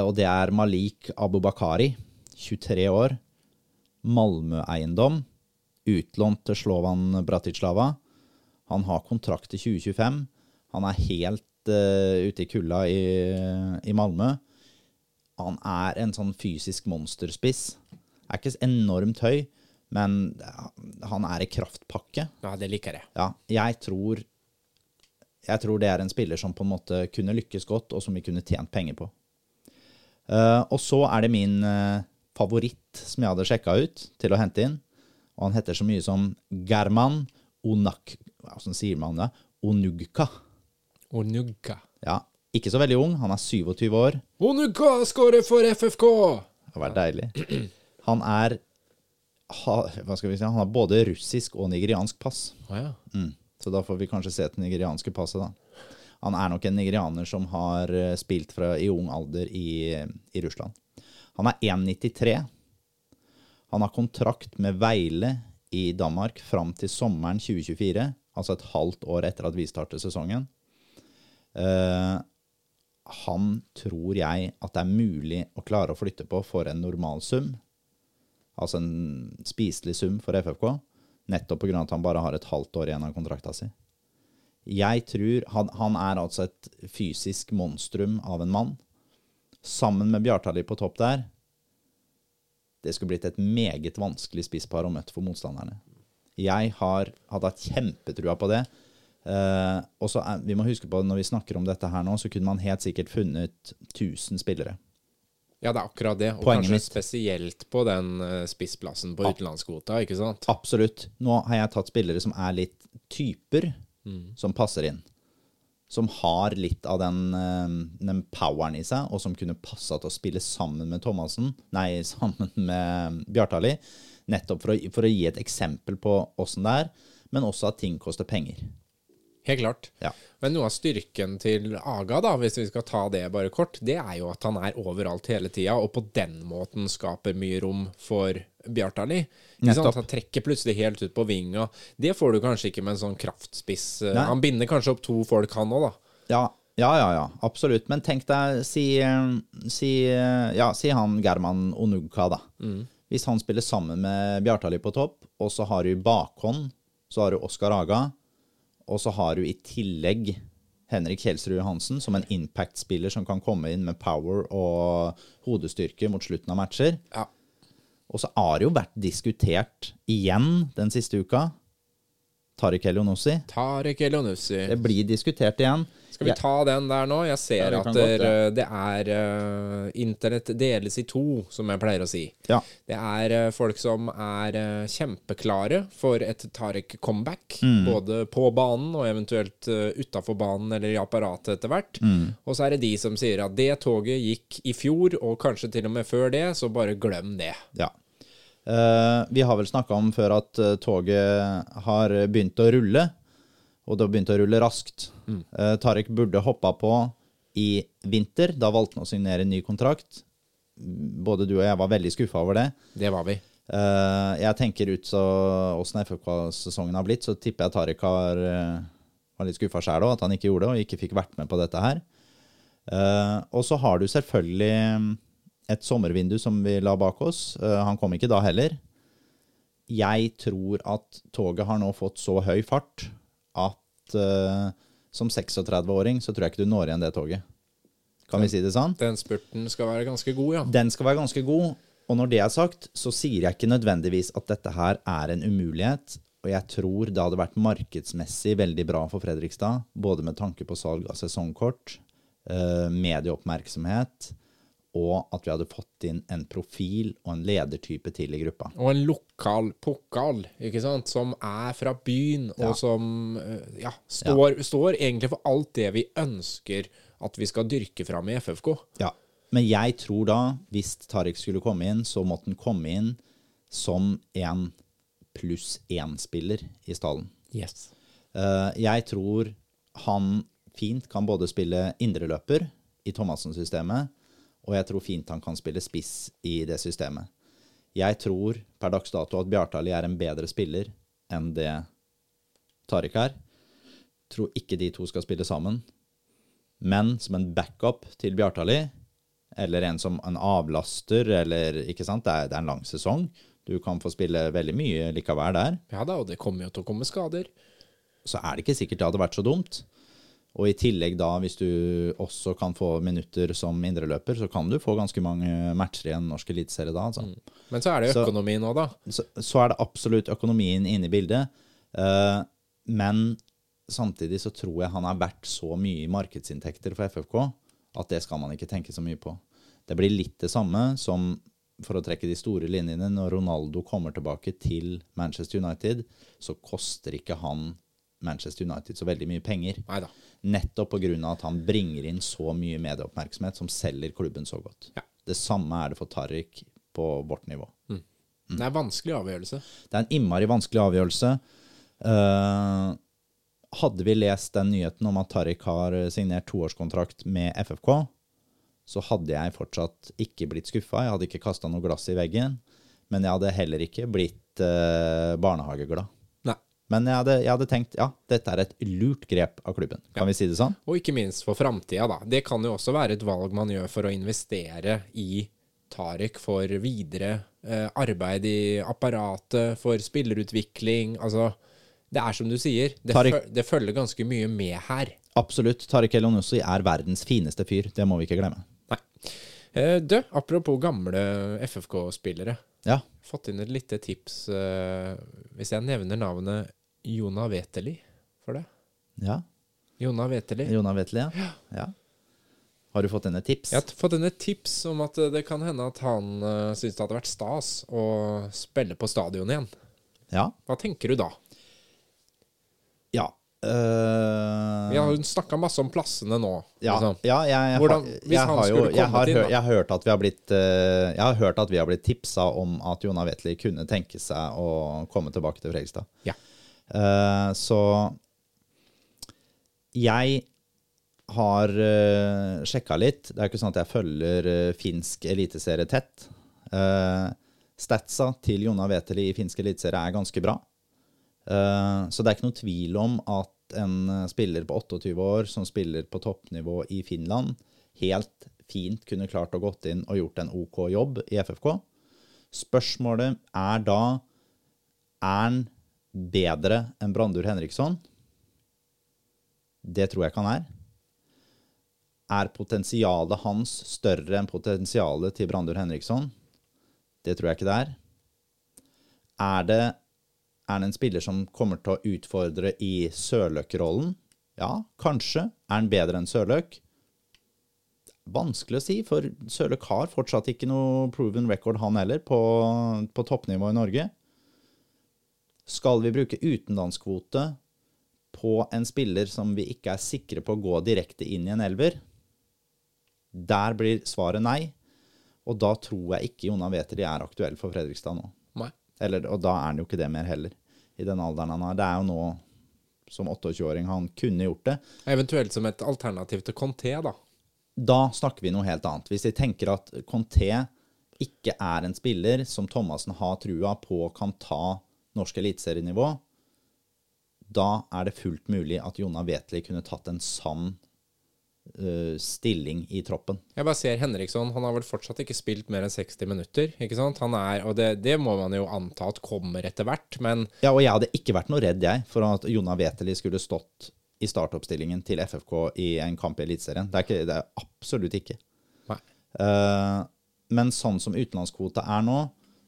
Og det er Malik Abubakari, 23 år. Malmö-eiendom. Utlånt til Slovan Bratislava. Han har kontrakt til 2025. Han er helt uh, ute i kulda i, i Malmö. Han er en sånn fysisk monsterspiss. Er ikke enormt høy, men han er i kraftpakke. Ja, det liker jeg. Ja, jeg tror jeg tror det er en spiller som på en måte kunne lykkes godt, og som vi kunne tjent penger på. Uh, og så er det min uh, favoritt som jeg hadde sjekka ut til å hente inn. Og han heter så mye som German Onak... Hvordan sier man det? Onugka. Onugka. Ja, ikke så veldig ung. Han er 27 år. Onugka skårer for FFK! Det har vært deilig. Han er Hva skal vi si? Han har både russisk og nigeriansk pass. Oh, ja. mm. Så da får vi kanskje se det nigerianske passet, da. Han er nok en nigerianer som har eh, spilt fra, i ung alder i, i Russland. Han er 1,93. Han har kontrakt med Veile i Danmark fram til sommeren 2024, altså et halvt år etter at vi starter sesongen. Uh, han tror jeg at det er mulig å klare å flytte på for en normal sum. Altså en spiselig sum for FFK, nettopp pga. at han bare har et halvt år igjen av kontrakta si. Jeg tror han, han, er altså et fysisk monstrum av en mann. Sammen med Bjartali på topp der. Det skulle blitt et meget vanskelig spisspar å møte for motstanderne. Jeg har hatt kjempetrua på det. Uh, og så vi må huske på at Når vi snakker om dette her nå, så kunne man helt sikkert funnet 1000 spillere. Ja, det er akkurat det. Og Poenget kanskje mitt. spesielt på den uh, spissplassen på utenlandskvota, ikke sant? Absolutt. Nå har jeg tatt spillere som er litt typer mm. som passer inn. Som har litt av den, eh, den, poweren i seg, og som kunne passa til å spille sammen med Thomassen, nei, sammen med Bjartali. Nettopp for å, for å gi et eksempel på åssen det er, men også at ting koster penger. Helt klart. Ja. Men noe av styrken til Aga, da, hvis vi skal ta det bare kort, det er jo at han er overalt hele tida, og på den måten skaper mye rom for Bjartali. Han trekker plutselig helt ut på vinga. Det får du kanskje ikke med en sånn kraftspiss. Nei. Han binder kanskje opp to folk, han òg, da. Ja, ja, ja, ja, absolutt. Men tenk deg, si, si, ja, si han German Onugka, da. Mm. Hvis han spiller sammen med Bjartali på topp, og så har du bakhånd, så har du Oskar Aga og så har du i tillegg Henrik Kjelsrud Johansen som en impact-spiller som kan komme inn med power og hodestyrke mot slutten av matcher. Ja. Og så har det jo vært diskutert igjen den siste uka. Tariq Elionussi. Tariq Elionussi. Det blir diskutert igjen. Skal vi ta den der nå? Jeg ser ja, at godt, ja. det er uh, Internett deles i to, som jeg pleier å si. Ja. Det er uh, folk som er uh, kjempeklare for et Tariq-comeback. Mm. Både på banen og eventuelt uh, utafor banen eller i apparatet etter hvert. Mm. Og så er det de som sier at det toget gikk i fjor, og kanskje til og med før det, så bare glem det. Ja. Vi har vel snakka om før at toget har begynt å rulle og det har begynt å rulle raskt. Mm. Uh, Tariq burde hoppa på i vinter. Da valgte han å signere en ny kontrakt. Både du og jeg var veldig skuffa over det. Det var vi. Jeg tenker ut så åssen FFK-sesongen har blitt, så tipper jeg Tariq har, var litt skuffa sjæl òg, at han ikke gjorde det, og ikke fikk vært med på dette her. Og så har du selvfølgelig et sommervindu som vi la bak oss. han kom ikke da heller. Jeg tror at toget har nå fått så høy fart at uh, som 36-åring så tror jeg ikke du når igjen det toget. Kan vi si det sånn? Den spurten skal være ganske god, ja. Den skal være ganske god. Og når det er sagt, så sier jeg ikke nødvendigvis at dette her er en umulighet. Og jeg tror det hadde vært markedsmessig veldig bra for Fredrikstad, både med tanke på salg av sesongkort, uh, medieoppmerksomhet, og at vi hadde fått inn en profil og en ledertype til i gruppa. Og en lokal pokal, ikke sant, som er fra byen, og ja. som eh, ja, står, ja. står, egentlig for alt det vi ønsker at vi skal dyrke fram i FFK. Ja, men jeg tror da, hvis Tariq skulle komme inn, så måtte han komme inn som en pluss én-spiller i stallen. Yes. Uh, jeg tror han fint kan både spille indreløper i Thomassen-systemet, og jeg tror fint han kan spille spiss i det systemet. Jeg tror per dags dato at Bjartali er en bedre spiller enn det Tariq er. Tror ikke de to skal spille sammen. Men som en backup til Bjartali, eller en som en avlaster, eller ikke sant, det er, det er en lang sesong. Du kan få spille veldig mye likevel der. Ja da, og det kommer jo til å komme skader. Så er det ikke sikkert det hadde vært så dumt. Og i tillegg da, hvis du også kan få minutter som indreløper, så kan du få ganske mange matcher i en norsk eliteserie da. Altså. Men så er det økonomien økonomi nå, da. Så, så er det absolutt økonomien inne i bildet. Uh, men samtidig så tror jeg han er verdt så mye i markedsinntekter for FFK at det skal man ikke tenke så mye på. Det blir litt det samme som, for å trekke de store linjene, når Ronaldo kommer tilbake til Manchester United, så koster ikke han Manchester United så veldig mye penger. Nei da. Nettopp pga. at han bringer inn så mye medieoppmerksomhet som selger klubben så godt. Ja. Det samme er det for Tariq på vårt nivå. Det er en vanskelig avgjørelse. Det er en innmari vanskelig avgjørelse. Uh, hadde vi lest den nyheten om at Tariq har signert toårskontrakt med FFK, så hadde jeg fortsatt ikke blitt skuffa. Jeg hadde ikke kasta noe glass i veggen. Men jeg hadde heller ikke blitt uh, barnehageglad. Men jeg hadde, jeg hadde tenkt ja, dette er et lurt grep av klubben. Kan Ja. vi si det sånn? Og ikke minst for framtida, da. Det kan jo også være et valg man gjør for å investere i Tariq for videre eh, arbeid i apparatet, for spillerutvikling. Altså, det er som du sier, det, Tariq- føl- det følger ganske mye med her. Absolutt. Tariq Elionussi er verdens fineste fyr. Det må vi ikke glemme. Nei. Eh, du, apropos gamle FFK-spillere. Ja. Fått inn et lite tips eh, hvis jeg nevner navnet Jona Veteli for det. ja. Jona Veteli. Jona Vetli, ja. ja. Har du fått henne tips? Jeg har fått henne tips om at eh, det kan hende at han uh, syns det hadde vært stas å spille på stadion igjen. Ja. Hva tenker du da? Ja. Uh, Vi har jo snakka masse om plassene nå. Ja, liksom. ja jeg, jeg, Hvordan- jeg, har jo, jeg, har inn, jeg har hørt at vi har blitt uh, Jeg har hørt at vi har blitt tipsa om at Jona Wetli kunne tenke seg å komme tilbake til Fredrikstad. Ja. Eh, så jeg har uh, sjekka litt. Det er ikke sånn at jeg følger uh, finsk eliteserie tett. Uh, statsa til Jonna Weteli i finsk eliteserie er ganske bra. Uh, så det er ikke noe tvil om at en eh, spiller på 28 år som spiller på toppnivå i Finland, helt fint kunne klart å gått inn og gjort en OK jobb i FFK. Spørsmålet er da er han bedre enn Brandur Henriksson? Det tror jeg ikke han er. Er potensialet hans større enn potensialet til Brandur Henriksson? Det tror jeg ikke det er. Er det, er det en spiller som kommer til å utfordre i Sørløk-rollen? Ja, kanskje. Er han bedre enn Sørløk? Vanskelig å si, for Sørløk har fortsatt ikke noe proven record, han heller, på, på toppnivå i Norge. Skal vi bruke utenlandskvote på en spiller som vi ikke er sikre på å gå direkte inn i en elver? Der blir svaret nei. Og da tror jeg ikke Jonna Wæther er aktuell for Fredrikstad nå. Eller, og da er han jo ikke det mer heller, i den alderen han har. Det er jo nå, som 28-åring, han kunne gjort det. Eventuelt som et alternativ til Conté, da. Da snakker vi noe helt annet. Hvis vi tenker at Conté ikke er en spiller som Thomassen har trua på kan ta norsk eliteserienivå, da er det fullt mulig at Jonna Wetli kunne tatt en sann uh, stilling i troppen. Jeg bare ser Henriksson, han har vel fortsatt ikke spilt mer enn 60 minutter, ikke sant? Han er, og det, det må man jo anta at kommer etter hvert, men Ja, og jeg hadde ikke vært noe redd, jeg, for at Jonna Weteli skulle stått i startoppstillingen til FFK i en kamp i Eliteserien. Det det er absolutt ikke. nei. Uh, men sånn som utenlandskvota er nå,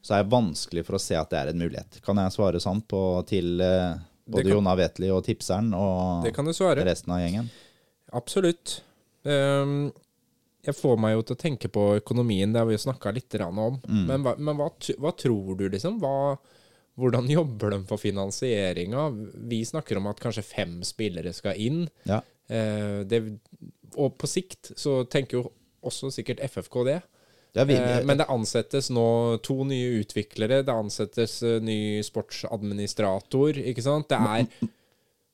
så er det vanskelig for å se at det er en mulighet. Kan jeg svare sant på, til eh, både kan- Jonna Wetli og tipseren og resten av gjengen? Absolutt. Um, jeg får meg jo til å tenke på økonomien, det har vi jo snakka litt om. om. Men, hva, men hva, hva tror du, liksom? Hva, hvordan jobber de for finansieringa? Vi snakker om at kanskje fem spillere skal inn. Ja. Uh, det, og på sikt så tenker jo også sikkert FFK det. Vi, Eh, men det ansettes nå to nye utviklere, det ansettes eh, ny sportsadministrator, ikke sant? Det er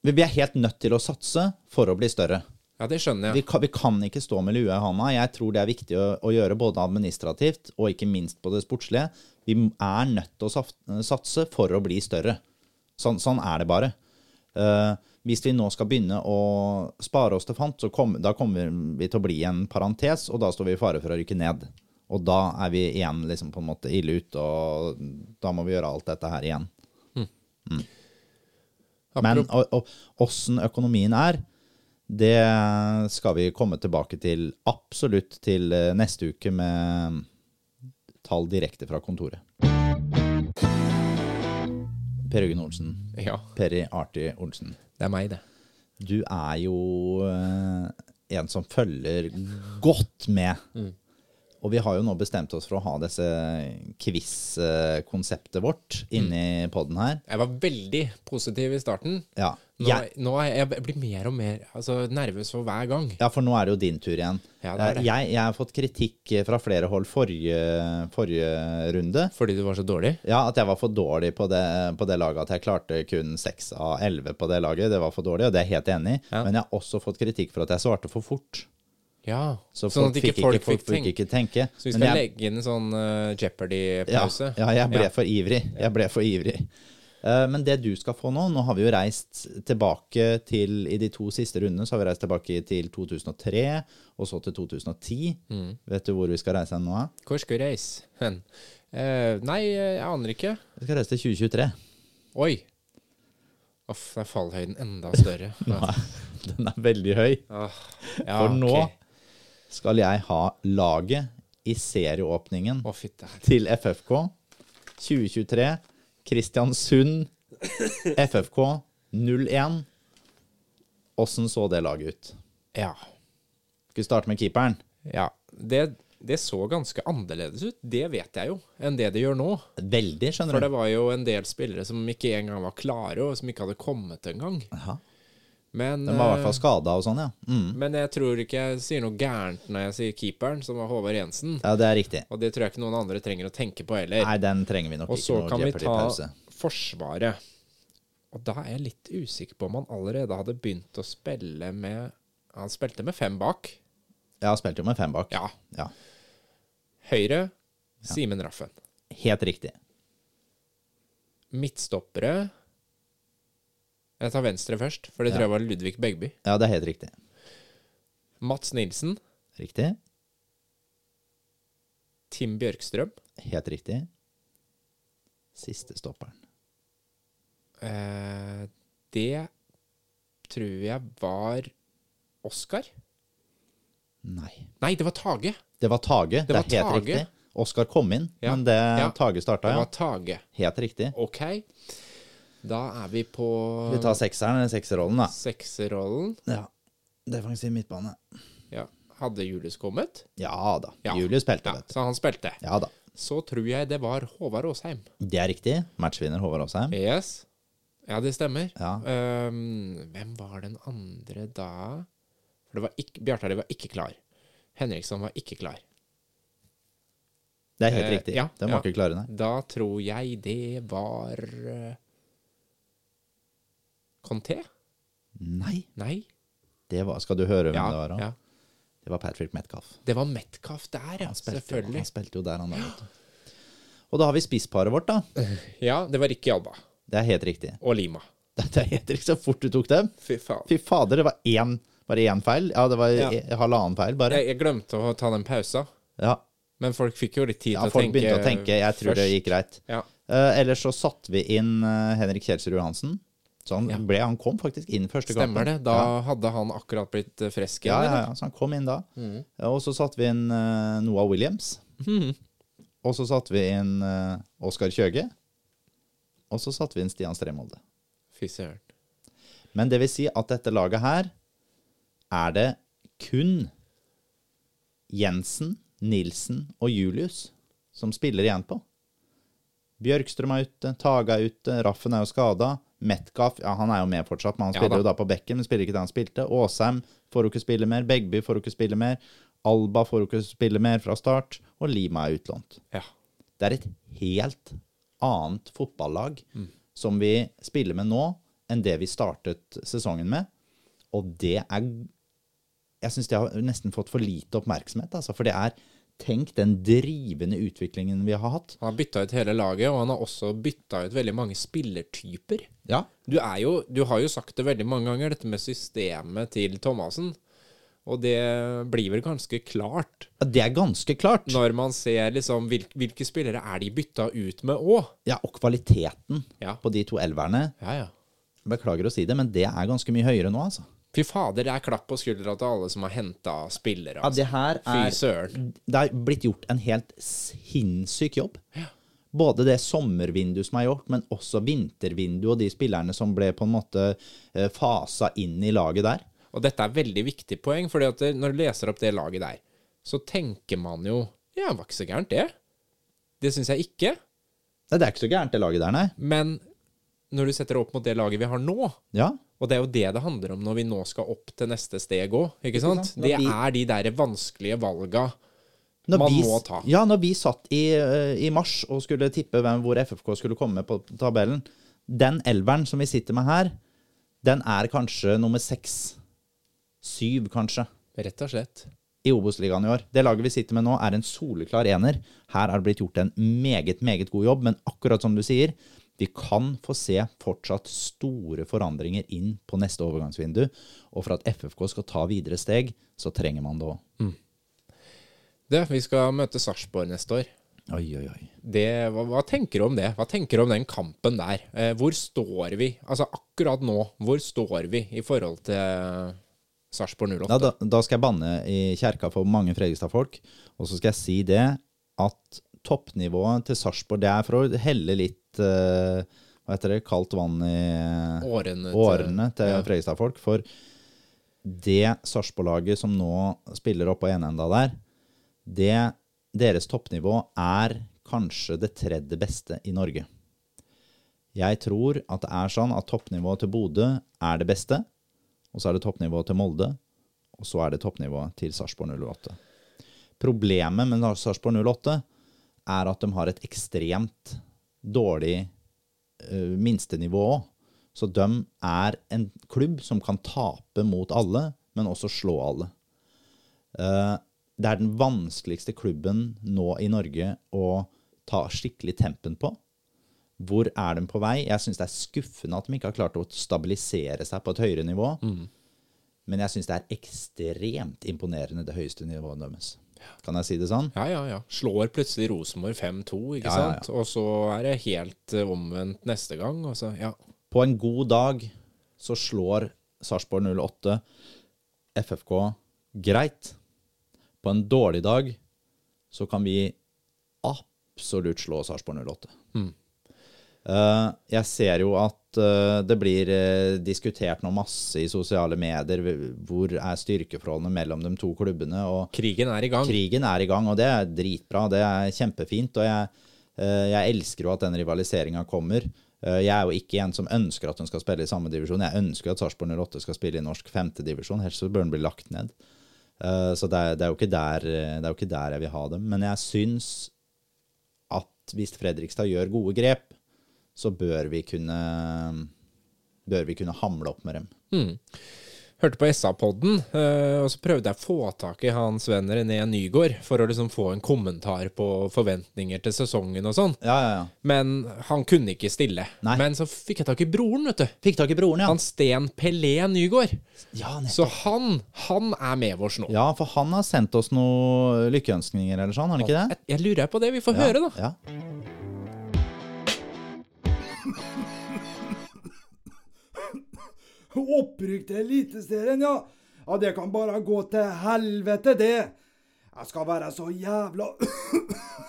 vi, vi er helt nødt til å satse for å bli større. Ja, det skjønner Vi jeg. kan, vi kan ikke stå med lua i handa. Jeg tror det er viktig å, å gjøre både administrativt og ikke minst på det sportslige. Vi er nødt til å satse for å bli større. Sånn, sånn er det bare. Uh, hvis vi nå skal begynne å spare oss til fant, så kom, da kommer vi til å bli en parentes, og da står vi i fare for å rykke ned. Og da er vi igjen liksom på en måte ille ute, og da må vi gjøre alt dette her igjen. Men Apropos- og- og åssen økonomien er, det skal vi komme tilbake til absolutt til eh, neste uke med tall direkte fra kontoret. Per Jørgen Olsen. Ja, Perry Arti Olsen. det er meg, det. Du er jo eh, en som følger godt med. Og vi har jo nå bestemt oss for å ha disse quiz-konseptet vårt inni podden her. Jeg var veldig positiv i starten. Ja. Nå, Jeg, nå er jeg, jeg blir mer og mer altså, nervøs for hver gang. ja, for nå er det jo din tur igjen. Ja, det er det. Jeg, jeg har fått kritikk fra flere hold forrige, forrige runde. Fordi du var så dårlig. Ja, at jeg var for dårlig på det, på det laget. At jeg klarte kun 6 av 11 på det laget. Det var for dårlig, og det er jeg helt enig i. Ja. Men jeg har også fått kritikk for at jeg svarte for fort. Ja, Så sånn folk at ikke folk fikk tenke. ikke tenke. Så vi skal jeg- legge inn en sånn uh, Jeopardy-pause. ja, jeg ble Ja. for ivrig. Jeg ble for ivrig. Uh, Men det du skal få nå Nå har vi jo reist tilbake til I de to siste rundene så har vi reist tilbake til 2003, og så til 2010. Mm. Vet du hvor vi skal reise nå? Hvor skal vi reise hen? Uh, nei, jeg aner ikke. Vi skal reise til 2023. Oi. Uff, da er fallhøyden enda større. Nå er, den er veldig høy. Ah, ja, For nå ok. Skal jeg ha laget i serieåpningen oh, til FFK 2023. Kristiansund FFK 01. Åssen så det laget ut? Ja. Skal vi starte med keeperen? ja. Det, det så ganske annerledes ut, det vet jeg jo, enn det det gjør nå. Veldig, skjønner du. For det var jo en del spillere som ikke engang var klare, og som ikke hadde kommet engang. Jaha. Men, Den var i hvert fall eh, skada og sånn, ja. Mm. men jeg tror ikke jeg sier noe gærent når jeg sier keeperen, som var Håvard Jensen. Ja, det er riktig. Og det tror jeg ikke noen andre trenger å tenke på heller. Nei, den trenger vi nok Og så kan vi ta Forsvaret. Og da er jeg litt usikker på om han allerede hadde begynt å spille med Han spilte med fem bak. Ja, han spilte jo med fem bak. Ja. Ja. Høyre Simen Raffen. Helt riktig. Midtstoppere Jeg tar venstre først, for det tror jeg var Ludvig Begby. Ja, det er helt riktig. Mats Nilsen. Riktig. Tim Bjørkstrøm. Helt riktig. Siste stopperen. Eh, det tror jeg var Oskar. Nei. Nei, det var Tage. Det var Tage. Det, var er helt Tage. riktig. Oskar kom inn, Ja. men det Ja. Tage starta, Det var Tage. Helt riktig. Ok. Da er vi på Vi tar sekseren, eller sekserrollen, da. sekserrollen. Ja. Defensiv midtbane. Ja. Hadde Julius kommet? Ja da. Ja. Julius spilte, Ja, vet du. så han spilte. Ja da. Så tror jeg det var Håvard Aasheim. Det er riktig. Matchvinner Håvard Aasheim. Yes. Ja, det stemmer. Ja. Um, hvem var den andre da? For det var ikke, Bjartari var ikke klar. Henriksson var ikke klar. Det er helt Eh, riktig. ja, Den var ja. ikke klare, nei. Da tror jeg det var eh, Conté? Nei. Nei? Det var, skal du høre hvem Ja, det var? da? ja. Det var Patrick Metcalf. Det var Metcalf der, ja. Spilte, Selvfølgelig. han spilte jo der, han da. Og da har vi spissparet vårt, da. Ja, det var Ricky Alba. Det er helt riktig. Og Lima. Det er helt riktig så fort du tok dem. Fy faen. Fy fader, det var én, var det én feil? Ja, det var Ja. e- halvannen feil, bare. Jeg, jeg glemte å ta den pausa, Ja, men folk fikk jo litt tid ja til å tenke. Ja, folk begynte å tenke. Jeg tror det gikk greit. Ja. Uh, ellers så satte vi inn uh, Henrik Kjelsrud Johansen. Så han, Ja. ble, han kom faktisk inn første Stemmer det. Da Ja. hadde han akkurat blitt eh, frisk Ja, ja, ja, så han kom inn da. Mm. Og så satte vi inn uh, Noah Williams. Mm. Og så satte vi inn uh, Oskar Kjøge. Og så satte vi inn Stian Stremolde. Fy søren. Men det vil si at dette laget her er det kun Jensen, Nilsen og Julius som spiller igjen på. Bjørkstrøm er ute, Tage er ute, Raffen er jo skada. Metcalf ja, han er jo med fortsatt, men han Ja spiller da. jo da på bekken. Men spiller ikke det han spilte. Åsheim får jo ikke spille mer. Begby får jo ikke spille mer. Alba får jo ikke spille mer fra start. Og Lima er utlånt. Ja. Det er et helt annet fotballag som vi spiller med nå, enn det vi startet sesongen med. Og det er Jeg syns det har nesten fått for lite oppmerksomhet, altså. For det er, tenk den drivende utviklingen vi har hatt. Han har bytta ut hele laget, og han har også bytta ut veldig mange spillertyper. Ja, Du, jo, du har jo sagt det veldig mange ganger, dette med systemet til Thomassen. Og det blir vel ganske klart Ja, det er ganske klart. når man ser liksom hvilke, hvilke spillere er de bytta ut med òg. Ja, Og kvaliteten Ja. på de to elverne Ja, ja. Beklager å si det, men det er ganske mye høyere nå, altså. Fy fader, det er klapp på skuldra til alle som har henta spillere. Ja, Altså. det her Fy er søren. Det er blitt gjort en helt sinnssyk jobb. Både det sommervinduet som er gjort, men også vintervinduet og de spillerne som ble på en måte eh, fasa inn i laget der. Og dette er veldig viktig poeng, fordi at når du leser opp det laget der, så tenker man jo Ja, det var ikke så gærent, det. Det syns jeg ikke. Nei, det er ikke så gærent, det laget der, nei. Men når du setter det opp mot det laget vi har nå, Ja, og det er jo det det handler om når vi nå skal opp til neste steg òg, ikke sant? Det er de der vanskelige valga Når man vi, må ta. Ja, når vi satt i, eh, i mars og skulle tippe hvem hvor FFK skulle komme på tabellen Den elveren som vi sitter med her, den er kanskje nummer seks. Syv, kanskje, Rett og slett. i Obos-ligaen i år. Det laget vi sitter med nå, er en soleklar ener. Her har det blitt gjort en meget, meget god jobb, men akkurat som du sier, vi kan få se fortsatt store forandringer inn på neste overgangsvindu. Og for at FFK skal ta videre steg, så trenger man det òg. Det, vi skal møte Sarpsborg neste år. Oi, oi, oi. Det, hva, hva tenker du om det? Hva tenker du om den kampen der? Eh, hvor står vi? Altså akkurat nå, hvor står vi i forhold til Sarpsborg 08? Ja, da, da skal jeg banne i kjerka for mange Fredrikstad-folk. Og så skal jeg si det at toppnivået til Sarpsborg Det er for å helle litt eh, hva heter det, kaldt vann i Årene til- årene til ja. Fredrikstad-folk. For det Sarpsborg-laget som nå spiller opp på enenda der, det, deres toppnivå er kanskje det tredje beste i Norge. Jeg tror at det er sånn at toppnivået til Bodø er det beste, og så er det toppnivået til Molde, og så er det toppnivået til Sarpsborg 08. Problemet med Sarpsborg 08 er at de har et ekstremt dårlig uh, minstenivå òg. Så de er en klubb som kan tape mot alle, men også slå alle. Uh, det er den vanskeligste klubben nå i Norge å ta skikkelig tempen på. Hvor er de på vei? Jeg syns det er skuffende at de ikke har klart å stabilisere seg på et høyere nivå. Men jeg syns det er ekstremt imponerende, det høyeste nivået deres. Kan jeg si det sånn? Ja, ja, ja. Slår plutselig Rosenborg 5-2, ikke Ja, ja, ja. sant? Og så er det helt eh, omvendt neste gang. Så, ja. På en god dag så slår Sarpsborg 08 FFK greit. På en dårlig dag så kan vi absolutt slå Sarpsborg 08. Eh, jeg ser jo at eh, det blir eh, diskutert nå masse i sosiale medier. Hvor er styrkeforholdene mellom de to klubbene? Krigen er i gang. Krigen er i gang, og det er dritbra. Det er kjempefint. Og jeg, eh, jeg elsker jo at den rivaliseringa kommer. Eh, Jeg er jo ikke en som ønsker at hun skal spille i samme divisjon. Jeg ønsker at Sarpsborg 08 skal spille i norsk femtedivisjon, helst så bør den bli lagt ned. Eh, Så det er, det, er der, det er jo ikke der jeg vil ha dem. Men jeg syns at hvis Fredrikstad gjør gode grep, så bør vi kunne bør vi kunne hamle opp med dem. Hørte på SA-podden, eh, og så prøvde jeg å få tak i hans venn René Nygård for å liksom få en kommentar på forventninger til sesongen og sånn. Ja, ja, ja. Men han kunne ikke stille. Nei. Men så fikk jeg tak i broren, vet du. Fikk tak i broren, ja. Han Sten Pelé Nygård. Ja. Så han, han er med oss nå. ja, for han har sendt oss noen lykkeønskninger eller sånn, har han ikke det? Jeg, jeg lurer på det. Vi får høre, da. Ja. Opprykk til Eliteserien, ja. Ja, det kan bare gå til helvete, det. Jeg skal være så jævla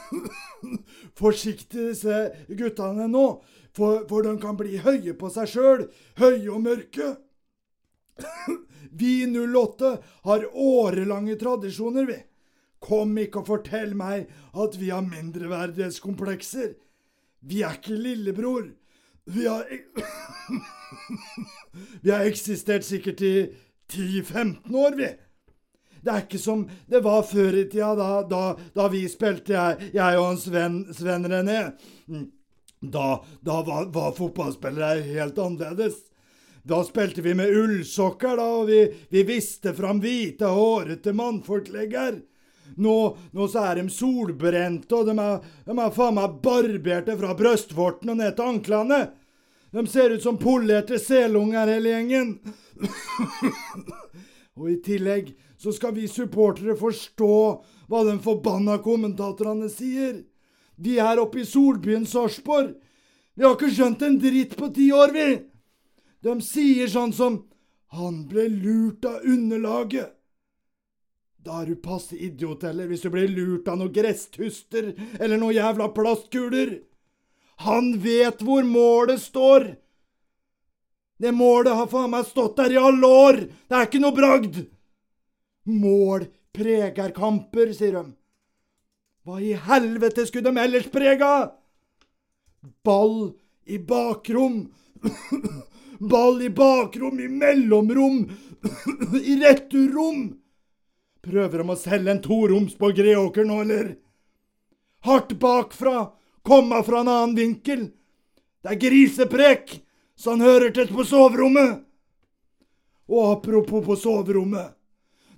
forsiktig, disse guttene nå. For, for de kan bli høye på seg sjøl. Høye og mørke. Vi 08 har årelange tradisjoner, vi. Kom ikke og fortell meg at vi har mindreverdighetskomplekser. Vi er ikke lillebror. Vi har Vi har eksistert sikkert i 10-15 år, vi. Det er ikke som det var før i tida, da, da, da vi spilte, jeg, jeg og en Sven, René. Mm. Da, da var, var fotballspillere helt annerledes. Da spilte vi med ullsokker, da, og vi, vi viste fram hvite, hårete mannfolklegger. Nå, nå så er de solbrente, og de er, de er faen meg barberte fra brystvorten og ned til anklene. De ser ut som polerte selunger, hele gjengen. og i tillegg så skal vi supportere forstå hva de forbanna kommentatorene sier. Vi er oppe i solbyen Sarpsborg. Vi har ikke skjønt en dritt på ti år, vi. De sier sånn som Han ble lurt av underlaget. Da er du passe idiot, eller, hvis du blir lurt av noen gresstuster eller noen jævla plastkuler. Han vet hvor målet står. Det målet har faen meg stått der i alle år. Det er ikke noe bragd. Mål preger kamper, sier de. Hva i helvete skulle de ellers prega? Ball i bakrom. Ball i bakrom, i mellomrom, i returrom. Prøver de å selge en toroms på Greåker nå, eller? Hardt bakfra, komma fra en annen vinkel. Det er griseprek, så han hører til på soverommet. Og apropos på soverommet.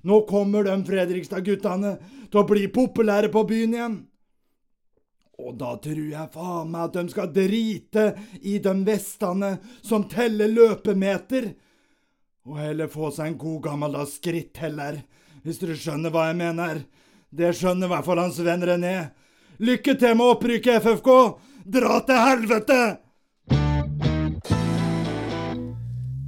Nå kommer de Fredrikstad-guttene til å bli populære på byen igjen. Og da tror jeg faen meg at de skal drite i de vestene som teller løpemeter, og heller få seg en god gammeldags skritteller, hvis dere skjønner hva jeg mener. Det skjønner i hvert fall hans venn René. Lykke til med opprykket, FFK! Dra til helvete!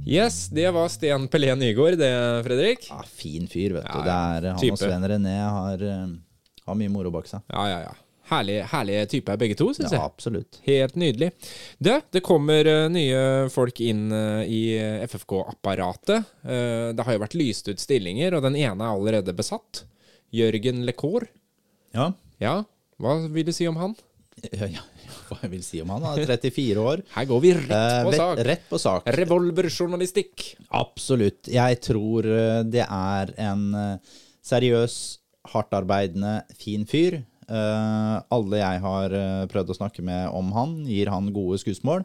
Yes, det var Sten Pelé Nygaard, det, Fredrik. Ja, fin fyr, vet du. Ja, Det ja. er, han Type. og Sven René har, eh, har mye moro bak seg. Ja, ja, ja. Herlige, herlige typer begge to, syns Ja, jeg. absolutt. Helt nydelig. Det, det kommer eh, nye folk inn eh, i FFK-apparatet. Eh, det har jo vært lyst ut stillinger, og den ene er allerede besatt. Jørgen Lecour. Ja. Ja, hva vil du si om han? Ja, ja, hva jeg vil si om han? Han er 34 år. Her går vi rett Eh, på vet- sak. Rett på sak. Revolverjournalistikk. Absolutt. Jeg tror eh, det er en eh, seriøs, hardtarbeidende, fin fyr. Eh, alle jeg har eh, prøvd å snakke med om han, gir han gode skussmål.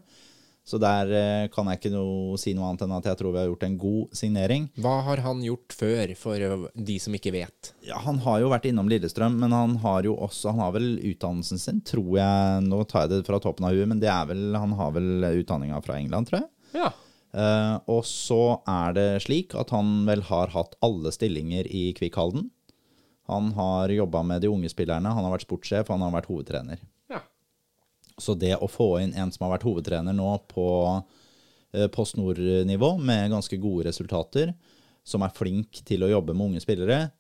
Så der eh, kan jeg ikke noe, si noe annet enn at jeg tror vi har gjort en god signering. Hva har han gjort før, for eh, de som ikke vet? Ja, Han har jo vært innom Lillestrøm, men han har jo også Han har vel utdannelsen sin, tror jeg Nå tar jeg det fra toppen av huet, men det er vel, han har vel utdanninga fra England, tror jeg. Ja. Uh, og så er det slik at han vel har hatt alle stillinger i Kvikkhalden. Han har jobba med de unge spillerne, han har vært sportssjef, han har vært hovedtrener. Ja. Så det å få inn en som har vært hovedtrener nå på eh, Post Nord-nivå, med ganske gode resultater, som er flink til å jobbe med unge spillere,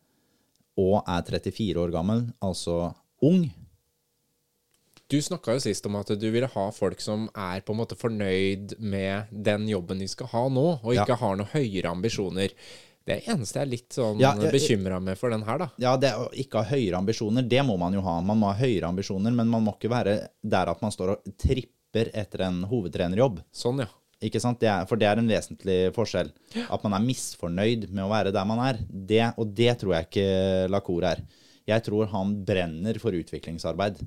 og er 34 år gammel, altså ung, Du snakka jo sist om at du ville ha folk som er på en måte fornøyd med den jobben de skal ha nå, og Ja. ikke har noe høyere ambisjoner. Det eneste jeg er litt sånn Ja, bekymra med for den her, da. Ja, det å ikke ha høyere ambisjoner, det må man jo ha. Man må ha høyere ambisjoner, men man må ikke være der at man står og tripper etter en hovedtrenerjobb. Sånn, ja. Ikke sant? Det er, for det er en vesentlig forskjell. At man er misfornøyd med å være der man er. Det, og det tror jeg ikke Lacour er. Jeg tror han brenner for utviklingsarbeid.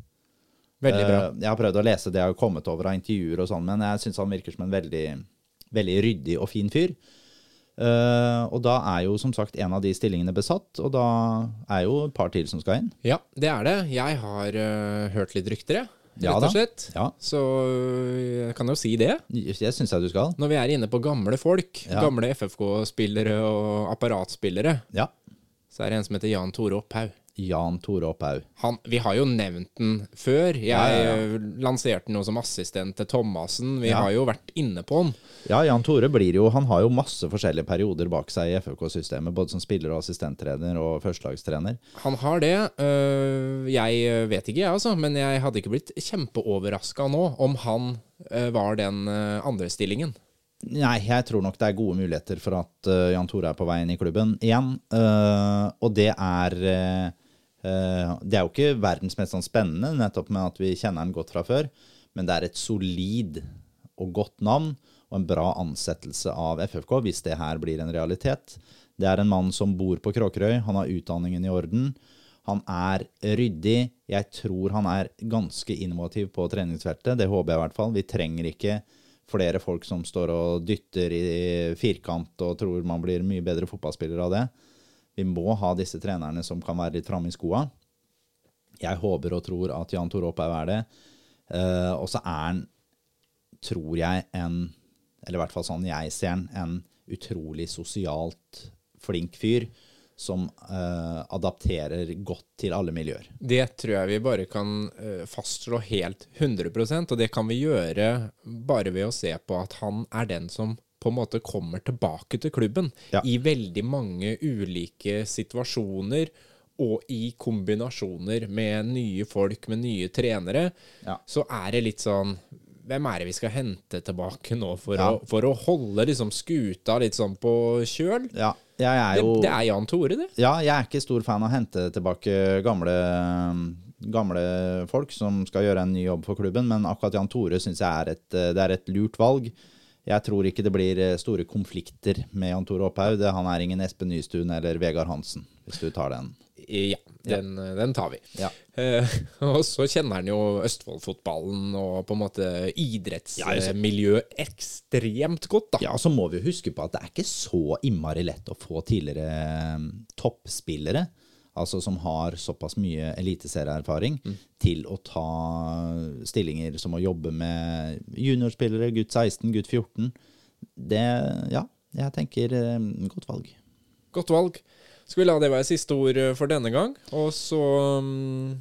Veldig bra. Eh, Jeg har prøvd å lese det jeg har kommet over av intervjuer og sånn, men jeg syns han virker som en veldig, veldig ryddig og fin fyr. Eh, og da er jo som sagt en av de stillingene besatt, og da er jo et par til som skal inn. Ja, det er det. Jeg har uh, hørt litt rykter, jeg. Ja Rett og slett. Ja. Så øh, jeg kan jo si det. Det syns jeg du skal. Når vi er inne på gamle folk, Ja. gamle FFK-spillere og apparatspillere, Ja. så er det en som heter Jan Tore Opphaug. Jan Tore Opphaug. Vi har jo nevnt den før. Jeg Ja, ja, ja. lanserte den jo som assistent til Thomassen. Vi har jo vært inne på den. Ja, Jan Tore blir jo Han har jo masse forskjellige perioder bak seg i FFK-systemet, både som spiller og assistenttrener og førstelagstrener. Han har det. øh, jeg vet ikke, jeg, altså. Men jeg hadde ikke blitt kjempeoverraska nå om han øh, var den øh, andre stillingen. Nei, jeg tror nok det er gode muligheter for at Jan Tore er på vei inn i klubben igjen. Og det er Det er jo ikke verdens mest sånn spennende, nettopp med at vi kjenner den godt fra før, men det er et solid og godt navn og en bra ansettelse av FFK, hvis det her blir en realitet. Det er en mann som bor på Kråkerøy, han har utdanningen i orden. Han er ryddig. Jeg tror han er ganske innovativ på treningsfeltet. Det håper jeg i hvert fall. Vi trenger ikke flere folk som står og dytter i firkant og tror man blir mye bedre fotballspiller av det. Vi må ha disse trenerne som kan være litt framme i skoa. Jeg håper og tror at Jan Tore Opphaug er det. Uh, og så er han, tror jeg, en Eller i hvert fall sånn jeg ser han, en utrolig sosialt flink fyr som uh, adapterer godt til alle miljøer. Det tror jeg vi bare kan uh, fastslå helt 100% og det kan vi gjøre bare ved å se på at han er den som på en måte kommer tilbake til klubben Ja. i veldig mange ulike situasjoner og i kombinasjoner med nye folk, med nye trenere, Ja. så er det litt sånn Hvem er det vi skal hente tilbake nå for, Ja. å, for å holde liksom skuta litt sånn på kjøl? Ja, er Det, jo det er Jan Tore, det. Ja, jeg er ikke stor fan av å hente tilbake gamle, gamle folk som skal gjøre en ny jobb for klubben, men akkurat Jan Tore syns jeg er et, det er et lurt valg. Jeg tror ikke det blir store konflikter med Jan Tore Opphaug. Han er ingen Espen Nystuen eller Vegard Hansen, hvis du tar den. Ja, den, den tar vi. Ja. Eh, og så kjenner han jo Østfold-fotballen og på en måte idrettsmiljøet ekstremt godt, da. Ja, så må vi huske på at det er ikke så innmari lett å få tidligere eh, toppspillere, altså som har såpass mye eliteserieerfaring, til å ta stillinger som å jobbe med juniorspillere, gutt 16, gutt 14. Det, ja, jeg tenker eh, godt valg. Godt valg. Skal vi la det være siste ord eh, for denne gang? Og så um...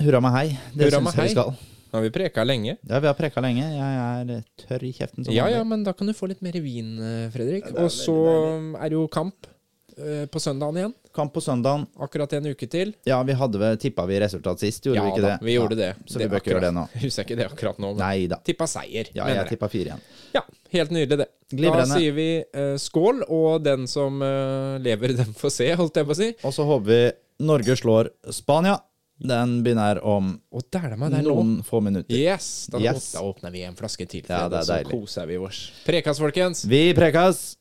Hurra meg hei, det syns jeg vi skal. Nå har vi preka lenge. Ja, vi har preka lenge. Jeg er tørr i kjeften som Ja ja, men da kan du få litt mer vin, eh, Fredrik. Og så mm, er det jo kamp eh, på søndagen igjen. Kamp på søndagen. Akkurat en uke til. Ja, vi hadde vel tippa vi resultat sist, gjorde ja vi ikke da, det? vi gjorde det. Så vi bør ikke gjøre det nå. Jeg husker ikke det akkurat nå, men Nei da. tippa seier. Ja, jeg tippa fire igjen. Ja, helt nydelig det. Glimrende. Da sier vi uh, skål, og den som uh, lever, den får se, holdt jeg på å si. Og så håper vi Norge slår Spania. Den begynner om oh, der er der nå. noen få minutter. Yes, da, Yes. da åpner vi en flaske til, Ja, det er så deilig. koser vi oss. Prekas, folkens! Vi prekas!